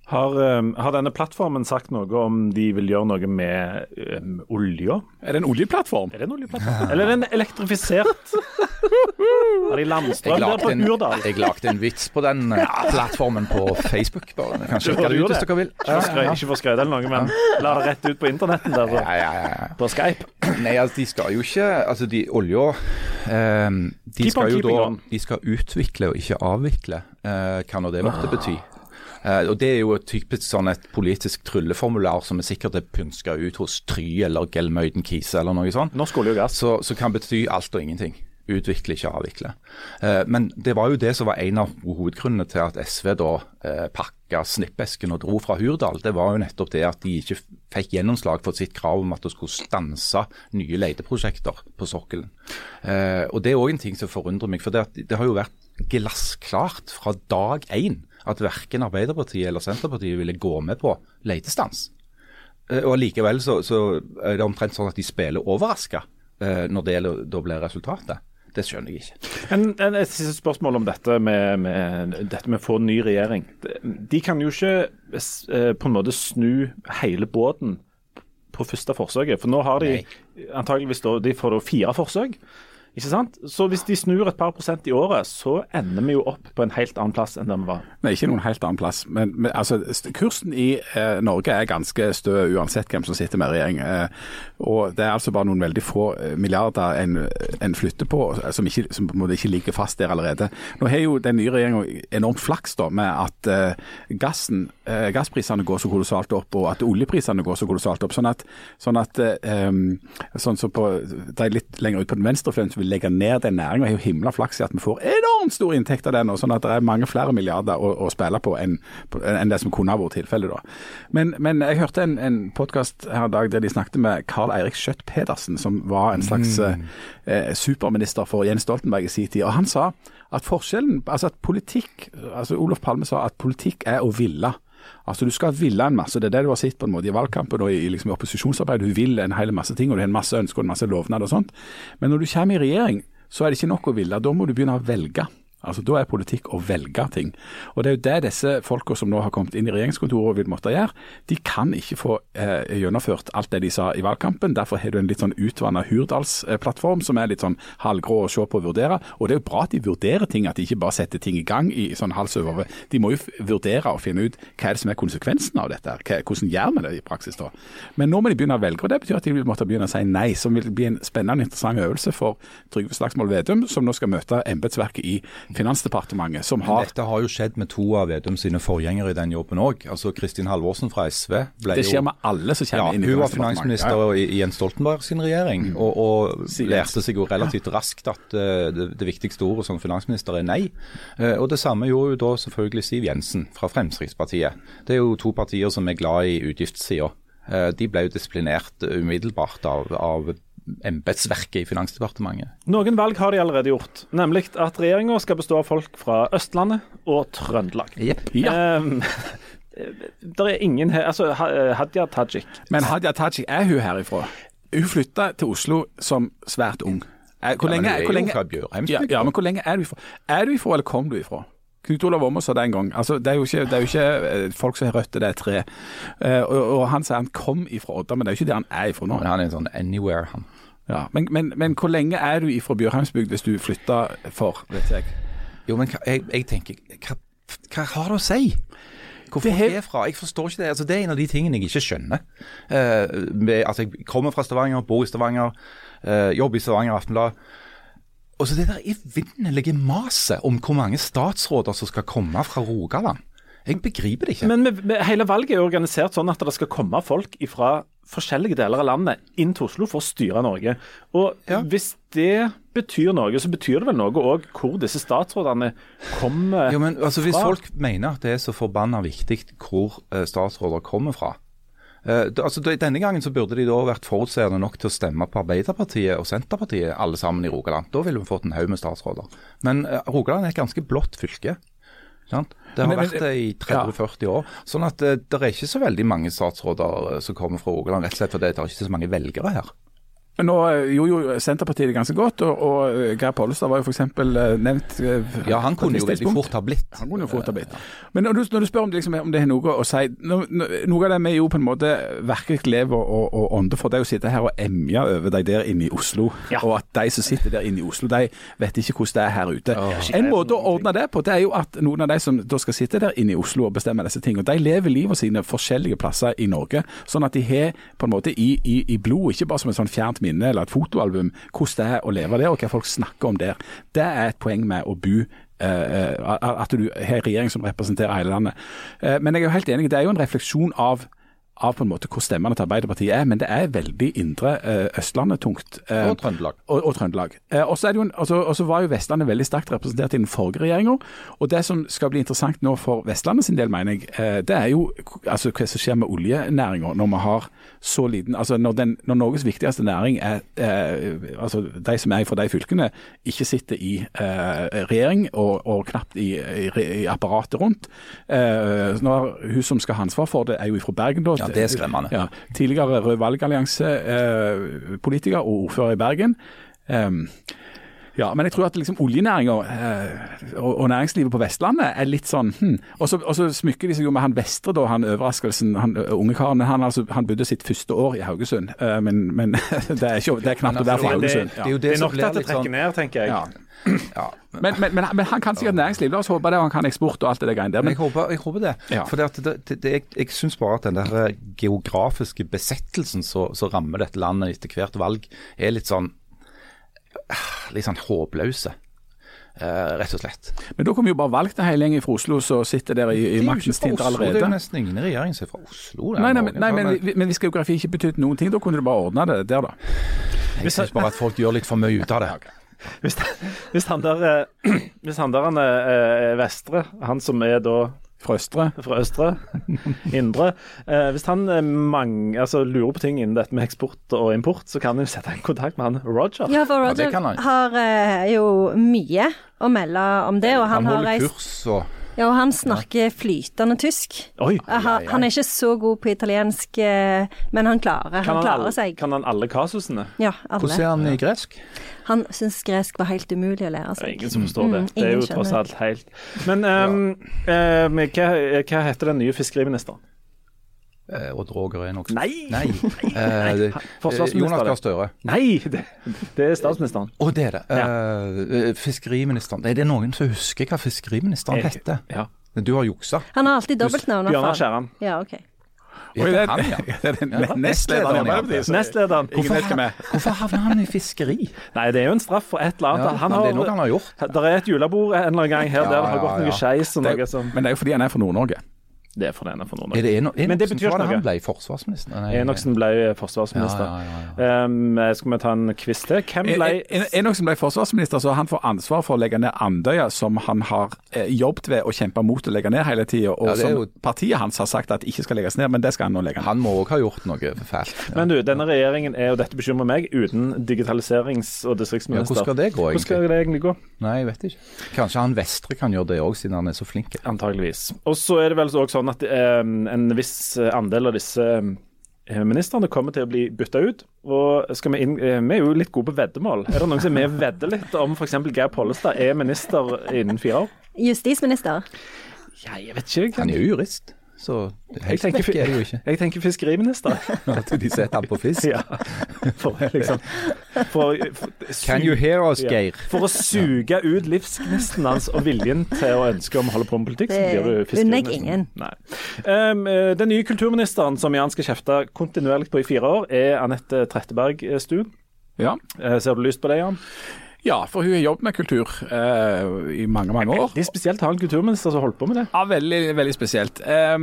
Har, eh, har denne plattformen sagt noe om de vil gjøre noe med um, olja? Er det en oljeplattform? Er det en oljeplattform? Eller er den elektrifisert? [LAUGHS] Har de landstrøm der på en, Urdal? jeg lagde en vits på den eh, plattformen på Facebook. bare. Kan sjekke det ut hvis dere vil. Ikke for skrø- Ikke for skryt eller noe, men la det rett ut på internetten der på, Ja, ja, ja, på Skype. Nei, altså de skal jo ikke Altså de olja eh, De Keep skal jo da on. De skal utvikle og ikke avvikle, eh, hva nå det måtte bety. Eh, og Det er jo et typisk sånn et politisk trylleformular som er sikkert er pynska ut hos Try eller Gelmøyden Kise eller noe sånt. Norsk olje og gass. Så, så kan bety alt og ingenting. Utvikle, ikke avvikle. Eh, men det var jo det som var en av hovedgrunnene til at SV da eh, pakka snippesken og dro fra Hurdal. Det var jo nettopp det at de ikke fikk gjennomslag for sitt krav om at det skulle stanse nye leteprosjekter på sokkelen. Eh, og Det er òg en ting som forundrer meg. for det, det har jo vært glassklart fra dag én at verken Arbeiderpartiet eller Senterpartiet ville gå med på letestans. Eh, Og likevel så, så er det omtrent sånn at de spiller overraska eh, når det da blir resultatet. Det skjønner jeg ikke. En, en, et siste spørsmål om dette med, med, dette med å få en ny regjering. De, kan jo ikke eh, på en måte snu hele båten på første forsøket. For nå har de antageligvis da, de får fire forsøk. Ikke sant? Så hvis de snur et par prosent i året, så ender vi jo opp på en helt annen plass enn der vi var. Nei, ikke noen helt annen plass. Men, men altså, kursen i eh, Norge er ganske stø uansett hvem som sitter med regjering. Eh, og det er altså bare noen veldig få eh, milliarder en, en flytter på, eh, som, ikke, som på ikke ligger fast der allerede. Nå har jo den nye regjeringa enormt flaks da, med at eh, gassen, eh, gassprisene går så kolossalt opp, og at oljeprisene går så kolossalt opp. Sånn at, sånn at sånn så på, de litt lenger ut på den venstre fløyen vil legge ned den næringa, har jo himla flaks i at vi får enormt stor inntekt av den, og sånn at det er mange flere milliarder å, å spille på enn, enn det som kunne ha vært tilfellet. da. Men, men jeg hørte en, en podkast her en dag der de snakket med Carl Eirik Skjøtt Pedersen, som var en slags mm. eh, superminister for Jens Stoltenberg i sin tid. og Han sa at forskjellen, altså at politikk altså Olof Palme sa at politikk er å ville. Altså Du skal ville en masse, det er det du har sett på en måte i valgkampen og i, liksom opposisjonsarbeid. Du vil en hel masse ting, og du har en masse ønsker og en masse lovnader og sånt. Men når du kommer i regjering, så er det ikke nok å ville. Da må du begynne å velge. Altså Da er politikk å velge ting. Og Det er jo det disse folka som nå har kommet inn i regjeringskontoret vil måtte gjøre. De kan ikke få eh, gjennomført alt det de sa i valgkampen. Derfor har du en litt sånn utvanna Hurdalsplattform som er litt sånn halvgrå å se på og vurdere. Og det er jo bra at de vurderer ting, at de ikke bare setter ting i gang i sånn hals over. De må jo vurdere og finne ut hva er det som er konsekvensen av dette. Hva, hvordan gjør vi det i praksis da? Men nå må de begynne å velge, og det betyr at de vil måtte begynne å si nei. Som vil bli en spennende og interessant øvelse for Trygve Slagsvold Vedum, som nå skal møte embetsverket i Finansdepartementet, som Men har dette har jo skjedd med to av Vedum sine forgjengere i den jobben òg. Altså Kristin Halvorsen fra SV ble jo Det skjer med alle som ja, kommer inn i Hun var finansminister i, i Jens Stoltenberg sin regjering, og, og lærte seg jo relativt raskt at uh, det, det viktigste ordet som finansminister er nei. Uh, og Det samme gjorde jo da selvfølgelig Siv Jensen fra Fremskrittspartiet. Det er jo to partier som er glad i utgiftssida. Eh, de ble jo disiplinert umiddelbart av, av embetsverket i Finansdepartementet. Noen valg har de allerede gjort, nemlig at regjeringa skal bestå av folk fra Østlandet og Trøndelag. Ja. [LAUGHS] Um, det er ingen her Altså, Ha- Hadia Tajik. Men Hadia Tajik, er hun herifra? Hun flytta til Oslo som svært ung. Er- Hvor Ja, lenge, er hvor lenge, ja, ja, men hvor lenge er du ifra? Er du ifra, eller kom du ifra? Knut Olav Åmås sa det en gang. Altså, det, er jo ikke, det er jo ikke eh, folk som har rødt til det er tre. Uh, og, og han sier han kom ifra Odda, men det er jo ikke det han er ifra nå. Men han er en sånn anywhere, han. Ja, men, men, men hvor lenge er du ifra Bjørheimsbygd hvis du flytter for, vet jeg? Jo, men jeg, jeg tenker, hva, hva har det å si? Hvor folk er fra? Jeg forstår ikke det. Altså, det er en av de tingene jeg ikke skjønner. Uh, med, altså, jeg kommer fra Stavanger, bor i Stavanger, uh, jobber i Stavanger Aftenblad. Og så det der evinnelige maset om hvor mange statsråder som skal komme fra Rogaland. Jeg begriper det ikke. Men med, med, hele valget er organisert sånn at det skal komme folk fra forskjellige deler av landet inn til Oslo for å styre Norge. Og Ja. hvis det betyr noe, så betyr det vel noe òg hvor disse statsrådene kommer Jo, men altså, Hvis folk mener at det er så forbanna viktig hvor eh, statsråder kommer fra Uh, da, altså, da, Denne gangen så burde de da vært forutseende nok til å stemme på Arbeiderpartiet og Senterpartiet alle sammen i Rogaland. Da ville vi fått en haug med statsråder. Men uh, Rogaland er et ganske blått fylke. Sant? Det har Men- vært det i 30-40 år. Sånn at det, det er ikke så veldig mange statsråder eh, som kommer fra Rogaland, rett og slett fordi det er ikke så mange velgere her. Men nå eh, gjorde jo Senterpartiet det ganske godt, og, og eh, Geir Pollestad var jo f.eks. nevnt eh, Ja, han kunne jo veldig fort ha blitt. Han kunne jo fort ha blitt. Men når du, når du spør om det, liksom, om det er noe å si no, no, Noe av det vi jo på en måte virkelig lever og, og ånder for, det er å sitte her og emje over de der inne i Oslo. Ja. Og at de som sitter der inne i Oslo, de vet ikke hvordan det er her ute. En måte å ordne det på, det er jo at noen av de som da skal sitte der inne i Oslo og bestemme disse tingene, de lever livet sine forskjellige plasser i Norge. Sånn at de har på en måte i, i, i blod, ikke bare som et sånn fjernt minne eller et fotoalbum, hvordan det er å leve der, og hva folk snakker om der. Det er et poeng med å bo Uh, at du har en regjering som representerer hele landet. Uh, Men jeg er jo helt enig, det er jo en refleksjon av av på en måte hvor stemmene til Arbeiderpartiet er, men det er veldig indre eh, Østlandet-tungt. Eh, Og Trøndelag. og, og Trøndelag. Eh, og så er det jo en- altså, og var jo Vestlandet veldig sterkt representert i den forrige regjeringa. Og det som skal bli interessant nå for Vestlandet sin del, mener jeg, det er jo altså, hva som skjer med oljenæringa når vi har så liten altså Når, den, når Norges viktigste næring er altså de som er fra de fylkene, ikke sitter i eh, regjering og, og knapt i, i, i apparatet rundt. Eh, når hun som skal ha ansvar for det, er jo fra Bergen, da. Ja, det er skremmende. Ja, tidligere Rød Valgallianse-politiker og ordfører i Bergen. Ehm, Ja, men jeg tror at liksom oljenæringa eh, og, og næringslivet på Vestlandet er litt sånn hm. Og så smykker de seg jo med han Vestre, da, han overraskelsen, han unge karen. Han, altså, han bodde sitt første år i Haugesund, eh, men, men [LAUGHS] det, er ikke, det er knapt å være fra altså, Haugesund. det er jo Det er nok til at det trekker sånn- ned, tenker jeg. Ja. [CLEARS THROAT] Ja, Men, men, men, men han kan sikkert næringsliv. La oss håpe det, og han kan eksport og alt det greiene der. Men jeg håper, jeg håper det. Ja. For det, det, det, jeg, jeg syns bare at den der eh, geografiske besettelsen som rammer dette landet etter hvert valg, er litt sånn litt sånn håpløse. Uh, rett og slett. men da kommer jo bare valgt en hel gjeng fra Oslo som sitter der i, i maktens Det allerede. tider ikke Det er jo nesten ingen i regjeringen som er fra Oslo. er Nei, nei, Norge. men, nei, men, vi- men hvis geografi ikke betydde noen ting, da kunne du bare ordna det der, da. jeg syns bare at folk gjør litt for mye ut av det. [LAUGHS] Hvis, hvis han der, eh, [CLEARS THROAT] hvis han der han er eh, Vestre, han som er da Fra Østre. fra Østre, [LAUGHS] Indre eh, Hvis han eh, mang, altså, lurer på ting innen dette med eksport og import, så kan han jo sette en kontakt med han Roger. Ja, for Roger ja, har eh, jo mye å melde om det, og han, Han har holder reist kurs og Ja, og han snakker flytende tysk. Oi! Eh, Han, han er ikke så god på italiensk, eh, men han klarer, han han, klarer alle, seg. kan han alle kasusene? Ja, Hvordan er han i gresk? Han syns gresk var helt umulig å lære Det er seg. ingen som forstår det. Mm, Det er jo tross alt helt Men um, ja. uh, hva, hva heter den nye fiskeriministeren? Eh, Odd Roger Enoksen? Nei! Nei. nei, det- Forsvarsminister, Jonas det. Gahr Støre. Nei, det, det er statsministeren. Å, det er det. Eh, fiskeriministeren. Er det noen som husker hva fiskeriministeren heter? Ja. Du har juksa. Han har alltid dobbeltnavn. i Bjørnar fall. Skjæran. Ja, ok. Oi, det, han, ja. [LAUGHS] det er nestlederen i Arbeiderpartiet. Nestlederen. Er. Hvorfor havna han i fiskeri? Nei, det er jo en straff for et eller annet. Ja, han har, det er noe han har gjort. det er et julebord en eller annen gang her Ja, der det har gått noe ja. skeis noe er, men det er jo fordi han er fra Nord-Norge. Det for denne for noen Er det Eno- Men det betyr ikke noe. han ble forsvarsminister? Nei, Enoksen ble forsvarsminister. Ja, ja, ja, Um, skal vi ta en quiz til? Hvem ble En- en- Enoksen ble forsvarsminister, så han får ansvar for å legge ned Andøya, som han har eh, jobbet ved og kjempa mot å legge ned hele tida, og Ja, som jo- partiet hans har sagt at ikke skal legges ned, men det skal han nå legge ned. Han må òg ha gjort noe fælt. Ja. [LAUGHS] Men du, denne regjeringen er, og dette bekymrer meg, uten digitaliserings- og Ja, distriktsminister. hvordan skal det gå, Hvordan skal egentlig? det egentlig gå? Nei, jeg vet ikke. Kanskje han Vestre kan gjøre det òg, siden han er så flink. Antageligvis. Og så er det vel òg sånn at eh, en viss andel av disse eh, ministrene kommer til å bli bytta ut. Og skal vi, inn, eh, vi er jo litt gode på veddemål. Er det noen som vi vedder litt om f.eks. Geir Pollestad er minister innen fire år? Justisminister. Ja, jeg vet ikke. Han er jo jurist, så helt tenker, vekk er det jo ikke. jeg tenker fiskeriminister. [LAUGHS] At de setter han på fisk. ja. For liksom for, for, Can you hear us, Ja. Geir? For å suge ut livsgnisten hans og viljen til å ønske om å holde på med politikk, så Det blir du fiskeriminister. Nei. Um, den nye kulturministeren som Jan skal kjefte kontinuerlig på i fire år, er Anette Trettebergstuen. Ja. Eh, ser du lyst på det, Jan? Ja, for hun har jobbet med kultur eh, i mange, mange år. Det er spesielt å ha en kulturminister som holder på med det. Ja, veldig, veldig spesielt. Eh,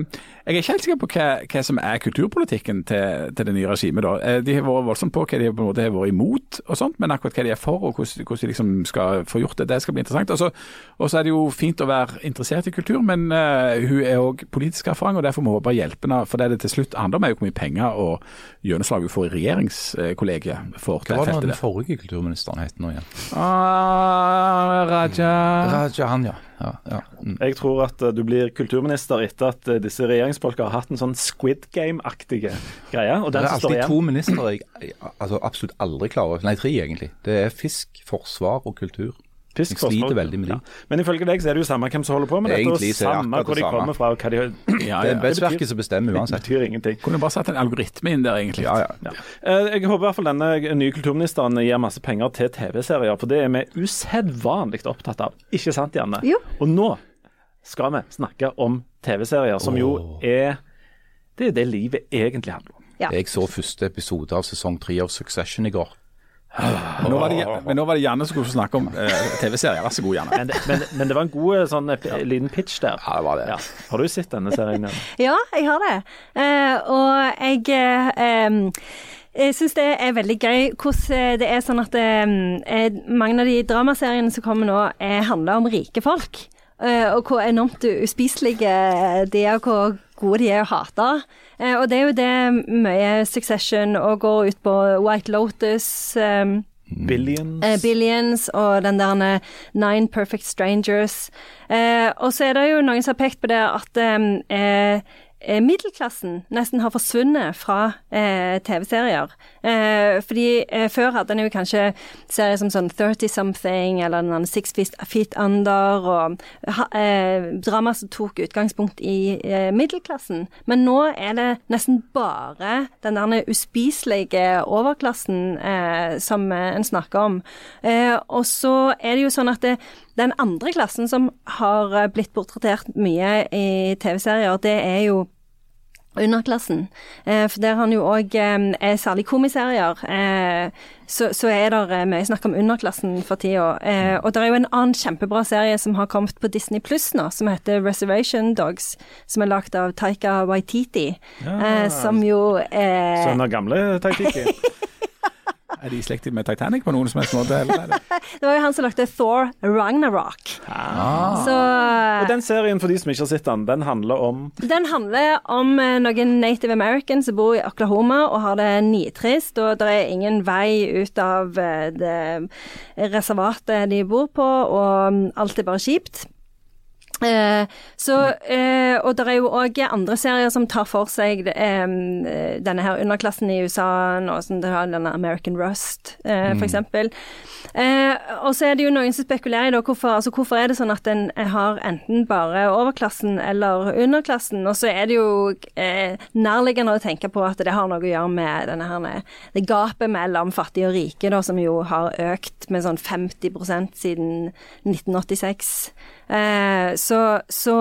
jeg er ikke helt sikker på hva, hva som er kulturpolitikken til, til det nye regimet. da. Eh, de har vært voldsomt på hva de på en måte har vært imot, og sånt, men akkurat hva de er for og hvordan, hvordan de liksom skal få gjort det, det skal bli interessant. Og så- er det jo fint å være interessert i kultur, men uh, hun er òg politisk erfaring, og derfor må hun bare hjelpe henne. For det det til slutt handler om, er jo hvor mye penger og gjennomslag hun får i regjeringskollegiet. for Hva var det den forrige kulturministeren het nå igjen? Ah, Raja Raja, han, ja. Ja, ja. Mm. Jeg tror at eh, du blir kulturminister etter at eh, disse regjeringsfolka har hatt en sånn Squid Game-aktige greie. Og Det er alltid to ministre jeg altså, absolutt aldri klarer Nei, tre egentlig. Det er fisk, forsvar og kultur. Fisk, Jeg sliter veldig med de. Men ifølge deg så er det jo samme hvem som holder på med dette, og Egentlig det er det samme hvor de samme. kommer fra og hva de Ja, Det er ja. embetsverket som bestemmer uansett. Det betyr ingenting. Kunne bare satt en algoritme inn der, egentlig. Ja, ja. Ja. Eh, Jeg håper i hvert fall denne nye kulturministeren gir masse penger til TV-serier, for det er vi usedvanlig opptatt av. Ikke sant, Janne? Jo. Og nå skal vi snakke om TV-serier, som jo er Det er det livet egentlig handler om. Ja. Jeg så første episode av sesong tre av Succession i går. Nå var det, men nå var det Janne som skulle snakke om eh, TV-serier. Vær så god, Janne. Men det, men, men det var en god eh, sånn liten pitch der. Ja, det var det. Ja. Har du sett denne serien? Janne? [LAUGHS] Ja, jeg har det. Eh, og jeg eh, em, jeg syns det er veldig gøy hvordan det er sånn at eh, mange av de dramaseriene som kommer nå, er, handler om rike folk. Eh, og hvor enormt uspiselige de er, og hvor gode de er å hate. Eh, og det er jo det mye Succession og går ut på White Lotus. Um, Billions. Eh, Billions og den der Nine Perfect Strangers. Eh, og så er det jo noen som har pekt på det at eh, eh, middelklassen nesten har forsvunnet fra eh, TV-serier. Eh, fordi eh, før hadde en kanskje serier som sånn 30 Something eller den Six Feet, Under, og ha, eh, drama som tok utgangspunkt i eh, middelklassen. Men nå er det nesten bare den der uspiselige overklassen eh, som eh, en snakker om. Eh, og så er det jo sånn at det, den andre klassen som har eh, blitt portrettert mye i TV-serier, det er jo underklassen. Eh, for der han jo òg eh, er særlig komiserier. Eh, så, så er det eh, mye snakk om underklassen for tida. Eh, og det er jo en annen kjempebra serie som har kommet på Disney Pluss nå, som heter Reservation Dogs. Som er lagd av Taika Waititi. Eh, som jo er Sønn av gamle Taitiki. [LAUGHS] Er de i slekt med Titanic på noen som helst måte? Eller? det- [LAUGHS] Det var jo han som lagde Thor Ragnarok. Ah. Så Og den serien, for de som ikke har sett den, den handler om Den handler om eh, noen native americans som bor i Oklahoma og har det nitrist, og det er ingen vei ut av eh, det reservatet de bor på, og mm, alt er bare kjipt. Eh, så, eh, og det er jo òg andre serier som tar for seg eh, denne her underklassen i USA, nå, som det har denne American Rust, eh, for eksempel. Eh, og så er det jo noen som spekulerer i da, hvorfor, altså, hvorfor er det sånn at en har enten bare overklassen eller underklassen, og så er det jo eh, nærliggende å tenke på at det har noe å gjøre med denne her, det gapet mellom fattige og rike, da, som jo har økt med sånn 50% siden 1986. Eh, så, så,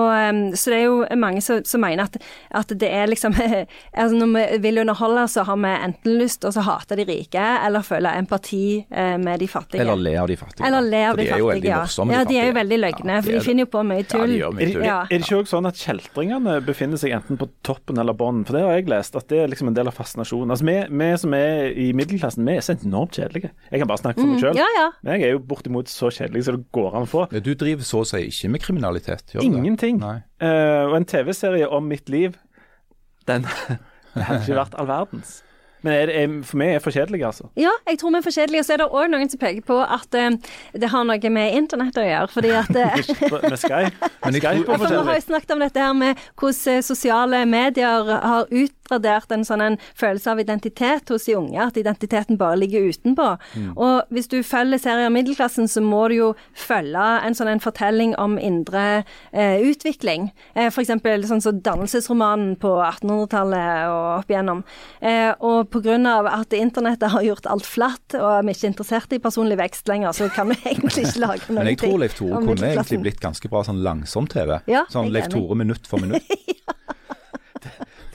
så det er jo mange som, som mener at, at det er liksom [LAUGHS] altså Når vi vil underholde, så har vi enten lyst til å hate de rike, eller føle empati eh, med de fattige. Eller le av de fattige. Eller le av de de fattige, ja. morsomme, ja, de er jo veldig løgne, Ja, for de de er finner jo på mye tull. Ja, mye tull. Ja. er det ikke òg sånn at kjeltringene befinner seg enten på toppen eller bånn? For det har jeg lest, at det er liksom en del av fascinasjonen. Altså, vi, vi som er i middelklassen, vi er så enormt kjedelige. Jeg kan bare snakke for meg sjøl. Mm, ja, ja. Men jeg er jo bortimot så kjedelig som det går an å få. Du driver så å si ikke med kriminalitet? gjør Ingenting. det? Ingenting. Eh, og en TV-serie om mitt liv, [LAUGHS] den hadde ikke vært all verdens. Men er, det- er, for meg er for kjedelig, altså. Ja, jeg tror vi er forskjellige. Og så er det òg noen som peker på at eh, det har noe med internett å gjøre. Fordi at eh, [LAUGHS] Med Skype. Men Skype er For Vi har jo snakket om dette her med hvordan sosiale medier har utradert en sånn en følelse av identitet hos de unge, at identiteten bare ligger utenpå. Og hvis du følger serier middelklassen, så må du jo følge en sånn en fortelling om indre eh, utvikling. Eh, eksempel sånn som dannelsesromanen på 1800-tallet og opp igjennom. Eh, og av at internettet har gjort alt flatt, og vi er ikke interessert i personlig vekst lenger, så kan vi [LAUGHS] egentlig ikke lage noe Men jeg tror Leif Tore kunne egentlig blitt ganske bra sånn langsom-TV. Ja, sånn Leif. Tore minutt for minutt. [LAUGHS]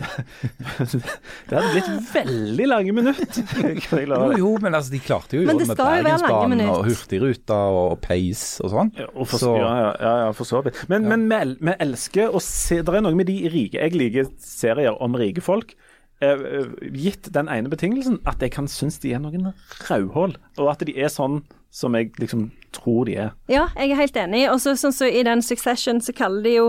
Det hadde blitt veldig lange minutter. Jo, jo, men altså, de klarte jo å gjøre det med skal jo være lange Bergensbanen minutt. og Hurtigruta og Pace og sånn. Ja, og for, Så- ja, ja, ja, for så vidt. Men, men vi, vi elsker å se Det er noe med de rike Jeg liker serier om rike folk. eh, eh, gitt den ene betingelsen at jeg kan synes de er noen rødhål, og at de er sånn som jeg liksom tror de er. Ja, jeg er helt enig. Og så sånn så i den Succession så kaller de jo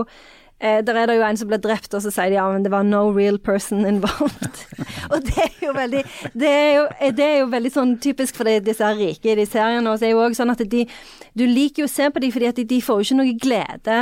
eh, Der er det jo en som ble drept, og så sier de ja, men det var no real person involved. [LAUGHS] og det er jo veldig Det er jo, det er jo veldig sånn typisk for disse rike i de seriene. Og så er jo også sånn at de Du liker jo å se på dem fordi at de får jo ikke noe glede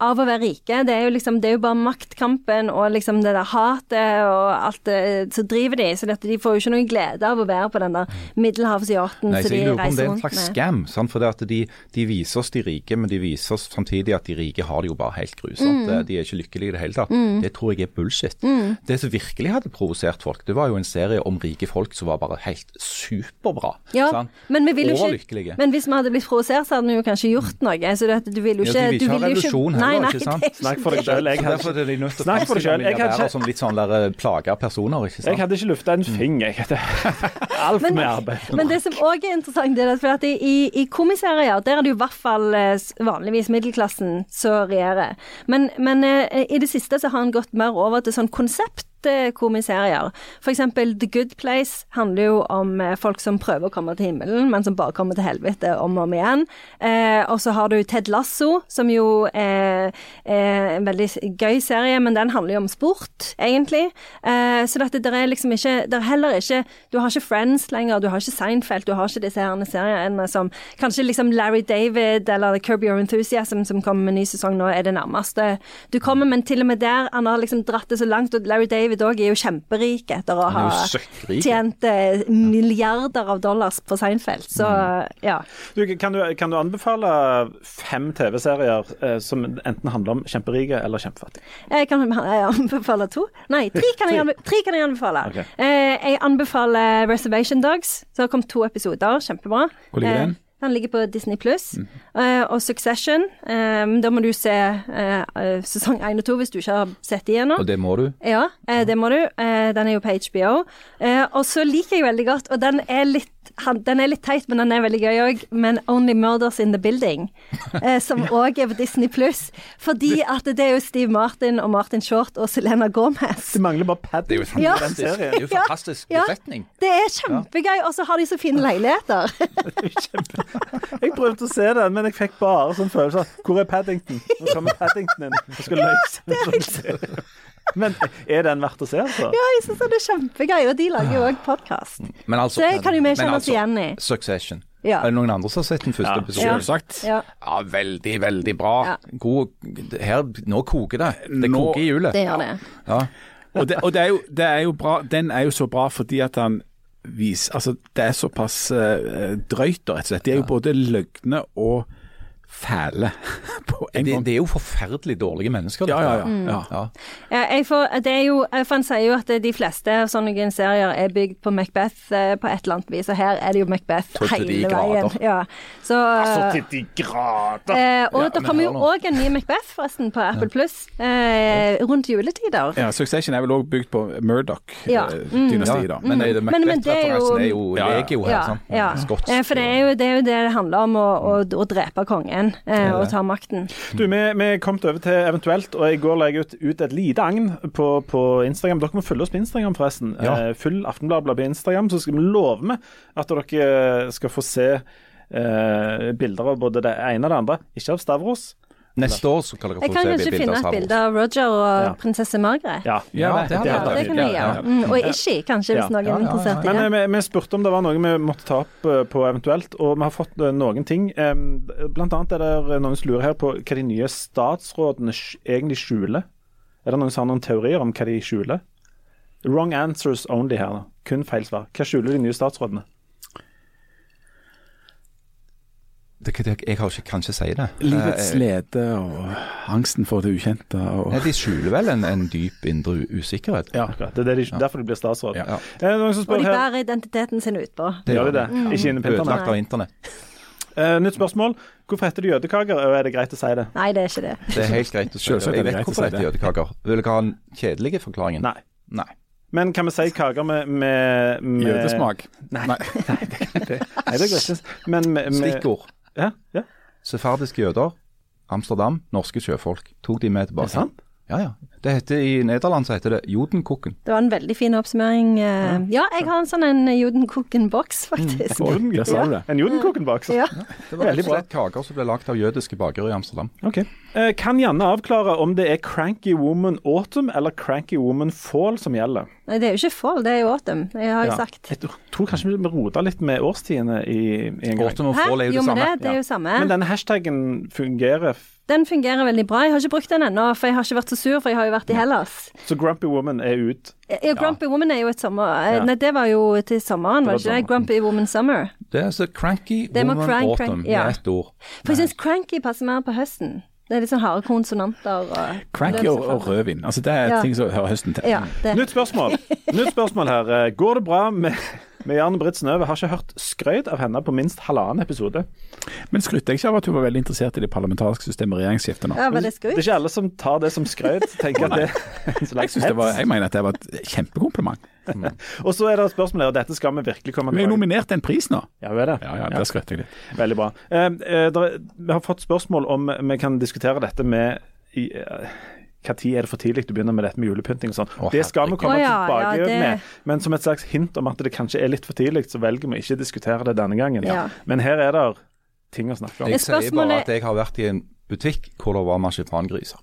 av å være rike. Det er jo liksom, det er jo bare maktkampen og liksom det der hatet og alt det som driver de. Så dette, de får jo ikke noen glede av å være på den der middelhavsyachten Nei, som så de jeg lurer på om det er en slags skam. For det at de, de viser oss de rike, men de viser oss samtidig at de rike har det jo bare helt grusomt. Mm. De er ikke lykkelige i det hele tatt. Det tror jeg er bullshit. Det som virkelig hadde provosert folk, det var jo en serie om rike folk som var bare helt superbra. Ja, sant? men, vi vil jo ikke, men hvis vi hadde blitt provosert, så hadde vi jo kanskje gjort noe. Så det, du vil jo Ja, ikke de vil ikke ha vil revolusjon heller, nei, nei, ikke sant? Snakk for deg sjøl. selv. Jeg hadde Derfor er de nødt til å Snakk for deg selv. Jeg hadde ikke- som litt sånn der plaga personer, ikke sant? Jeg hadde ikke lufta en finger. Jeg [LAUGHS] Alt mye arbeid. Men det som òg er interessant, det er for at i, i, i komiserier der er det jo i hvert fall eh, vanligvis middelklassen som regjerer. Men, men eh, i det siste så har han gått mer over til sånn konsept sitcomiserier. For eksempel The Good Place handler jo om eh, folk som prøver å komme til himmelen, men som bare kommer til helvete om og om igjen. Eh, og så har du Ted Lasso, som jo er, er en veldig gøy serie, men den handler jo om sport, egentlig. Eh, så dette, der er liksom ikke Det er heller ikke Du har ikke Friends lenger, du har ikke Seinfeld, du har ikke disse her seriene som Kanskje liksom Larry David eller Kirby Your Enthusiasm som kommer med ny sesong nå, er det nærmeste du kommer, men til og med der Han har liksom dratt det så langt, og Larry David òg er jo kjemperik etter å ha tjent eh, milliarder av dollars på Seinfeld. Så ja. Du, kan, du, kan du anbefale fem TV-serier eh, som enten handler om kjemperike eller kjempefattige? Jeg kan jeg anbefale to. Nei, tre kan jeg, anbe tre kan jeg anbefale. Okay. Eh, jeg anbefaler Reservation Dogs. Så det har kommet to episoder. Kjempebra. Hvor ligger Eh, den? Ligger på Disney pluss. og Succession. Um, da må du se eh, sesong én og to hvis du ikke har sett de ennå. Og det må du. Ja, uh, det må du. Den er jo på HBO. Og så liker jeg veldig godt, og den er litt han, Den er litt teit, men den er veldig gøy òg, men Only Murders in the Building. [LAUGHS] Eh, som òg er på Disney pluss. Fordi at det er jo Steve Martin og Martin Short og Selena Gomez. Det mangler bare Det er jo padding. Ja. det er jo Ja. fantastisk Ja. besetning. Det er kjempegøy, og så har de så fine leiligheter. [LAUGHS] Jeg prøvde å se den, men jeg fikk bare sånn følelse av Hvor er Paddington? Nå kommer Paddington inn og skal løse en sånn serie. Men er den verdt å se, altså? Ja, jeg syns det er kjempegøy, og de lager jo òg podkast. Altså, Så det kan jo vi kjenne oss altså, igjen i. Succession. Ja. Er det noen andre som har sett den første Ja. episoden? Ja. Selvsagt. Ja, Ja, veldig, veldig bra. Ja. God, her, nå koker det. Det Nå- koker i hjulet. det gjør det. Ja. Og, det, og det, er jo, det er jo bra, den er jo så bra fordi at han viser Altså, det er såpass uh, drøyt, rett og slett. De er jo både løgne og fæle [LAUGHS] på en Det, gang. det er jo forferdelig dårlige mennesker. Ja, ja, ja. ja. Ja. Ja, jeg får, det er jo, Han sier jo at de fleste av sånne serier er bygd på Macbeth eh, på et eller annet vis, og her er det jo Macbeth Så hele veien. Ja. Så, altså til de grader! eh, og Ja, det kommer jo òg en ny Macbeth, forresten, på Apple Pluss eh, rundt juletider. Ja, Succession er vel òg bygd på Murdoch-dynastiet, Ja, da. men er det Men- men det er jo- Macbeth-referansen er jo Ja, ja. legio her. Ja, sant? ja. Eh, for det er, jo, det er jo det det handler om, å, å, å drepe kongen eh, og tar makten. Du, vi, vi er kommet over til eventuelt, og i går la jeg ut, ut et lite agn på, på Instagram. Dere må følge oss på Instagram, forresten. Ja. Eh, følg Aftenbladet på Instagram, så skal vi love med at dere skal få se eh, bilder av både det ene og det andre. Ikke av Stavros. Neste år så kan dere Jeg få kan se kanskje bilder finne et bilde av Roger og Ja. prinsesse Margaret. Ja. Ja, det det, det kan jeg gjøre. ja. Mm, og ikke, kanskje, hvis noen er Ja, ja, ja. interessert i Men det. Men vi, vi spurte om det var noe vi måtte ta opp eh, på eventuelt, og vi har fått eh, noen ting. Eh, Blant annet er det noen som lurer her på hva de nye statsrådene egentlig skjuler. Er det noen som har noen teorier om hva de skjuler? Wrong answers only her, da. Kun feil svar. Hva skjuler de nye statsrådene? Det, det, jeg har ikke, kan ikke si det. Livets Eh, lede og angsten for det ukjente. Og, Nei, de skjuler vel en, en dyp indre usikkerhet. ja. Akkurat. Det er det de, derfor de blir statsråd. Ja. Ja. Er det noen som Og de her? bærer identiteten sin utpå. Gjør de det? Ikke inne på internett? Ødelagt av internett. Uh, nytt spørsmål. Hvorfor heter det jødekaker, og er det greit å si det? Nei, det er ikke det. Det er helt greit å si det. Jeg vet hvorfor det heter jødekaker. Vil dere ha den kjedelige forklaringen? Nei. Nei. Men kan vi si kaker med, med, med Jødesmak. Nei. Nei. [LAUGHS] Nei, det går ikke. Men med, med Stikkord. Ja, ja. Sefardiske jøder, Amsterdam, norske sjøfolk. Tok de med Er tilbake. det sant? Ja, ja. Det heter, I Nederland så heter det Jodenkokken. Det var en veldig fin oppsummering. Ja, Ja, jeg har en sånn en Jodenkokken-boks, faktisk. Oi, ja, sa du det. En Jodenkokken-boks? Ja. Det var Veldig rett og kaker som ble lagd av jødiske bakere i Amsterdam. Ok. Eh, kan Janne avklare om det er Cranky Woman Autumn eller Cranky Woman Fall som gjelder? Nei, det er jo ikke fall, det er jo autumn. Det har jeg Ja. sagt. Jeg tror- kanskje vi rota litt med årstidene i, i en gang. Autumn og fall er jo Jo, det men samme. det, det er jo samme. Men denne hashtaggen fungerer. Den fungerer veldig bra. Jeg har ikke brukt den ennå, for jeg har ikke vært så sur, for jeg har jo vært i Hellas. Så Grumpy Woman er ut. Ja, Grumpy Woman er jo et sommer... eh, Ja. Nei, det var jo til sommeren, var det var ikke det? Grumpy Woman Summer. Det er så cranky Det woman crank, autumn crank, ja. med ett ord. For jeg syns cranky passer mer på høsten. Det er litt sånn harde konsonanter og Cranky og, og rødvin. Altså, det er Ja. ting som hører høsten til. Ja. Nytt spørsmål. Nytt spørsmål her. Eh, Går det bra med, med Jan Britt Snøve? Har ikke hørt skrøyt av henne på minst halvannen episode. Men skrytte jeg ikke av at hun var veldig interessert i det parlamentariske systemet og regjeringsskiftet nå? Ja, var det Det er ikke alle som tar det som skrøyt. [LAUGHS] Tenker at det er en slags jeg, det var, jeg mener at det var et kjempekompliment. Og så er det et spørsmål her, og dette skal vi virkelig komme til? Vi er tilbake nominert til en pris nå. Ja, vi er det. Ja, ja, der skrøt jeg litt. Veldig bra. Eh, eh, der, vi har fått spørsmål om vi kan diskutere dette med i, eh, Når er det for tidlig du begynner med dette med julepynting og sånn. Det skal vi komme Å, ja, tilbake ja, det- med, men som et slags hint om at det kanskje er litt for tidlig, så velger vi ikke å diskutere det denne gangen. Ja. Men her er det ting å snakke om. Jeg sier bare at jeg har vært i en butikk hvor det var marsipangriser.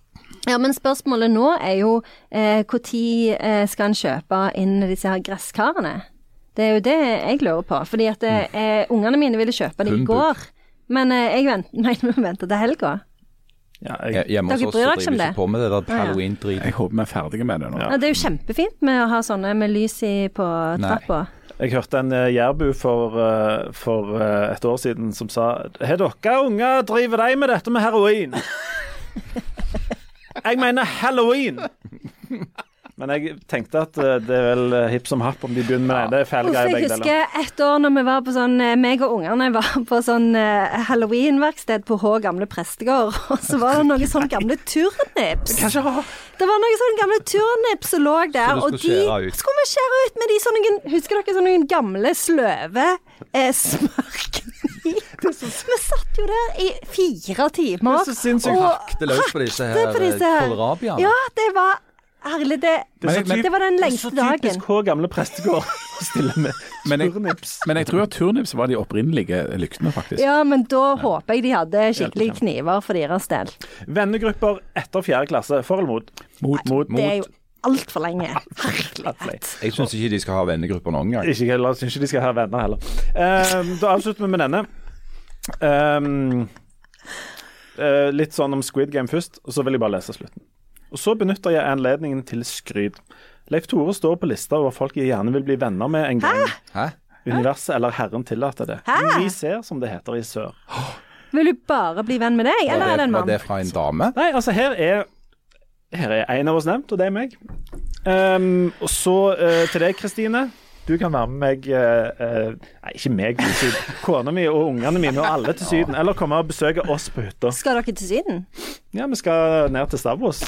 Ja, men spørsmålet nå er jo når eh, skal en kjøpe inn disse her gresskarene? Det er jo det jeg lurer på. Fordi at eh, ungene mine ville kjøpe det i går. Men eh, jeg venter, [LAUGHS] nei, vi venter til helga. Ja, jeg, Hjemme hos oss så driver vi ikke på med det der halloween-drit. Jeg håper vi er ferdige med det nå. Ja. Det er jo kjempefint med å ha sånne med lys i på trappa. jeg hørte en uh, jærbu for, eh, for eh, et år siden som sa Har dere unger driver de med dette med heroin? [LAUGHS] jeg mener halloween! Men jeg tenkte at eh, det er vel eh, hipp som happ om de begynner med det. Det er greier jeg begge deler. Jeg husker et år når vi var på sånn eh, meg og ungene var på sånn halloweenverksted på Hå gamle prestegård, [LAUGHS] og så var det noen sånne gamle turnips. Det var noen sånne gamle turnips som lå der, og de skulle vi skjære ut med de sånne Husker dere sånne gamle sløve eh? Vi satt jo der i fire timer. Det er så sinnssykt og Hakte løs på disse her. kålrabiene. Ja, det var Herlig, det, Det så det, var den Det er lengste så dagen. typisk Hå gamle prestegård å stille med Men jeg- turnips. Men jeg tror at turnips var de opprinnelige lyktene, faktisk. Ja, men da håper jeg de hadde skikkelig kniver for deres del. Vennegrupper etter fjerde klasse, for eller mot? Mot. Mot. Det er jo altfor lenge. Herlighet. Jeg syns ikke de skal ha vennegrupper noen gang. Ikke heller, synes ikke de skal ha venner heller. Um, da avslutter vi med denne. Um, uh, litt sånn om Squid Game først, og så vil jeg bare lese slutten. Og så benytter jeg anledningen til skryt. Leif Tore står på lista over folk jeg gjerne vil bli venner med en gang Hæ? universet eller Herren tillater det. Hæ? Vi ser, som det heter i sør. Vil du bare bli venn med deg, eller er det en mann? var det fra en dame? Nei, altså her er Her er en av oss nevnt, og det er meg. Um, og så uh, til deg, Kristine. Du kan være med meg uh, eh, Nei, ikke meg til Syden. Kona mi og ungene mine og alle til Syden. Eller komme og besøke oss på hytta. Skal dere til Syden? Ja, vi skal ned til Stavros.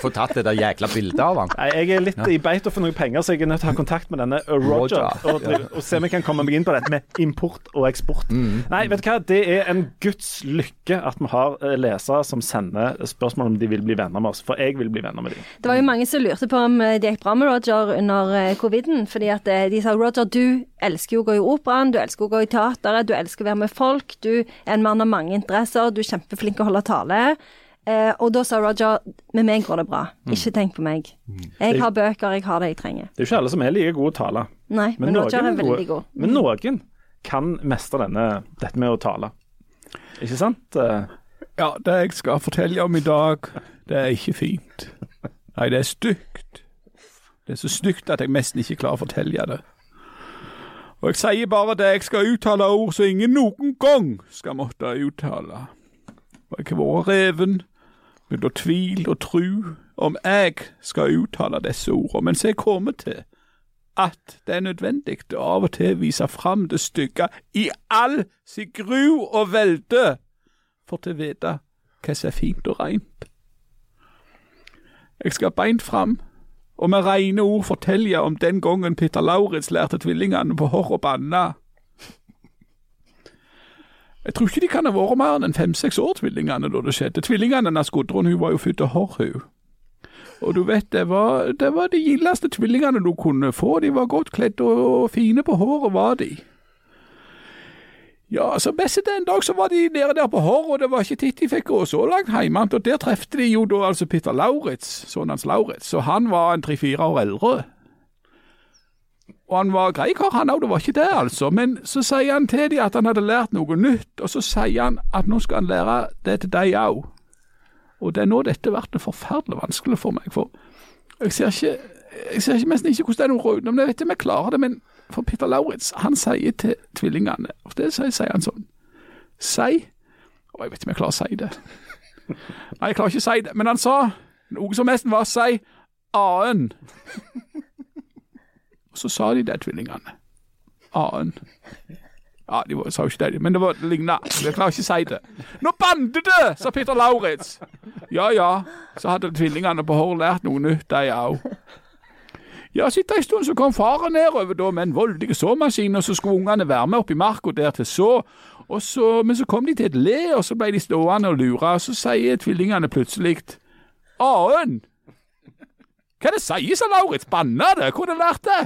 Få tatt det der jækla bildet av han. Nei, jeg er litt i beita for noen penger, så jeg er nødt til å ha kontakt med denne Roger. Roger. Og, drive- og se om jeg kan komme meg inn på dette med import og eksport. Nei, vet du hva. Det er en guds lykke at vi har eh, lesere som sender spørsmål om de vil bli venner med oss. For jeg vil bli venner med dem. Det var jo mange som lurte på om eh, det gikk bra med Roger under eh, coviden. Fordi at de sa Roger, du elsker jo å gå i operaen, du elsker å gå i teateret, du elsker å være med folk, du er en mann av mange interesser, du er kjempeflink til å holde tale. Eh, og da sa Roger, med meg går det bra, ikke tenk på meg. Jeg har bøker, jeg har det jeg trenger. Det er jo ikke alle som er like gode å tale. Nei, men, Roger er veldig god. Men noen kan mestre denne, dette med å tale. Ikke sant? Ja, det jeg skal fortelle om i dag, det er ikke fint. Nei, det er stygt. Det er så stygt at jeg nesten ikke klarer å fortelle det. Og jeg sier bare det jeg skal uttale ord som ingen noen gang skal måtte uttale. Og jeg har vært reven mellom tvil og tru om jeg skal uttale disse ordene, mens jeg kommer til at det er nødvendig å av og til vise fram det stygge i all sin gru og velde for til å vite hva som er fint og reint. Jeg skal beint fram, og med reine ord fortelle om den gangen Peter Lauritz lærte tvillingene på hår og banna. Jeg tror ikke de kan ha vært mer enn fem-seks år, tvillingene, da det skjedde. Tvillingene hennes Gudrun hun var jo født hår, hun. Og du vet, det var, det var de gildeste tvillingene du kunne få. De var godt kledd og fine på håret, var de. Ja, så best en dag så var de nede der på Horr, og det var ikke titt de fikk gå så langt heimant, Og der trefte de jo da altså Peter Lauritz, sønnen hans Lauritz, så han var en tre-fire år eldre. Og han var grei kar, han òg, det var ikke det, altså. Men så sier han til dem at han hadde lært noe nytt, og så sier han at nå skal han lære det til deg òg. Og det er nå dette blir forferdelig vanskelig for meg, for jeg ser ikke jeg ser ikke, nesten ikke hvordan det er noe råd, men jeg vet ikke om jeg klarer det. Men for Peter Lauritz, han sier til tvillingene, og det sier, sier han sånn Si Og jeg vet ikke om jeg klarer å si det. Nei, jeg klarer ikke å si det, men han sa noe som nesten var si aen. Og så sa de det, tvillingene. Aen. Ja, de var, sa jo ikke det, men det var ligna. Jeg klarer ikke å si det. Nå bandet det, sa Peter Lauritz. Ja ja, så hadde tvillingene på Hår lært noe nytt, de òg. Ja, sitter en stund så kom faren nedover da med en voldig såmaskin, og så skulle ungene være med opp i marka der til så. Og så. Men så kom de til et le, og så ble de stående og lure, og så sier tvillingene plutselig A-en. Hva er det sier, sa Lauritz. Banna det? Hvor har du lært det?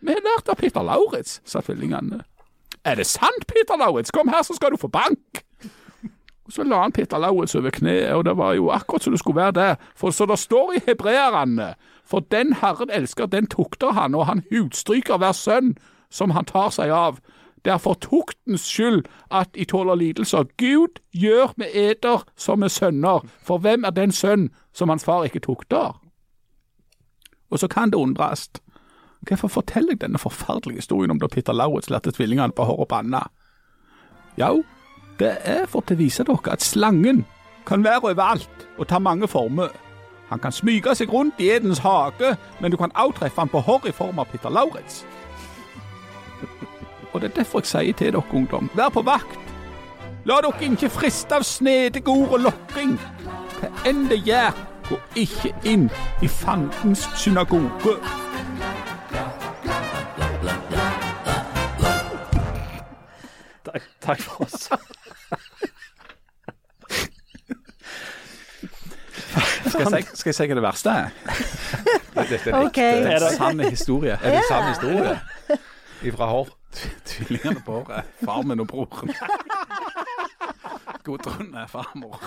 Vi har lært av Peter Lauritz, sa tvillingene. Er det sant, Peter Lauritz? Kom her, så skal du få bank. Og Så la han Peter Lauritz over kneet, og det var jo akkurat som det skulle være det. For så det står i hebreerne, for den Herren elsker, den tukter han, og han hudstryker hver sønn som han tar seg av. Det er for tuktens skyld at I tåler lidelser. Gud gjør med eder som med sønner, for hvem er den sønn som hans far ikke tukter? Og så kan det undres. Hvorfor forteller jeg denne forferdelige historien om da Peter Lauritz lærte tvillingene på hår og panne? Jo, det er for å vise dere at slangen kan være overalt og ta mange former. Han kan smyge seg rundt i Edens hage, men du kan også treffe han på hår i form av Peter Lauritz. Og det er derfor jeg sier til dere, ungdom, vær på vakt. La dere ikke friste av snedige ord og lokking. Hva enn det gjør, gå ikke inn i fandens synagoge. Takk, takk for oss. [LAUGHS] Skal jeg, si, skal jeg si hva det verste er? [LAUGHS] Dette er okay. Det er en sann historie. Er det sann historie? Ifra Hår? Tvillingene på håret. Farmen og broren. [LAUGHS] Gudrun er farmor.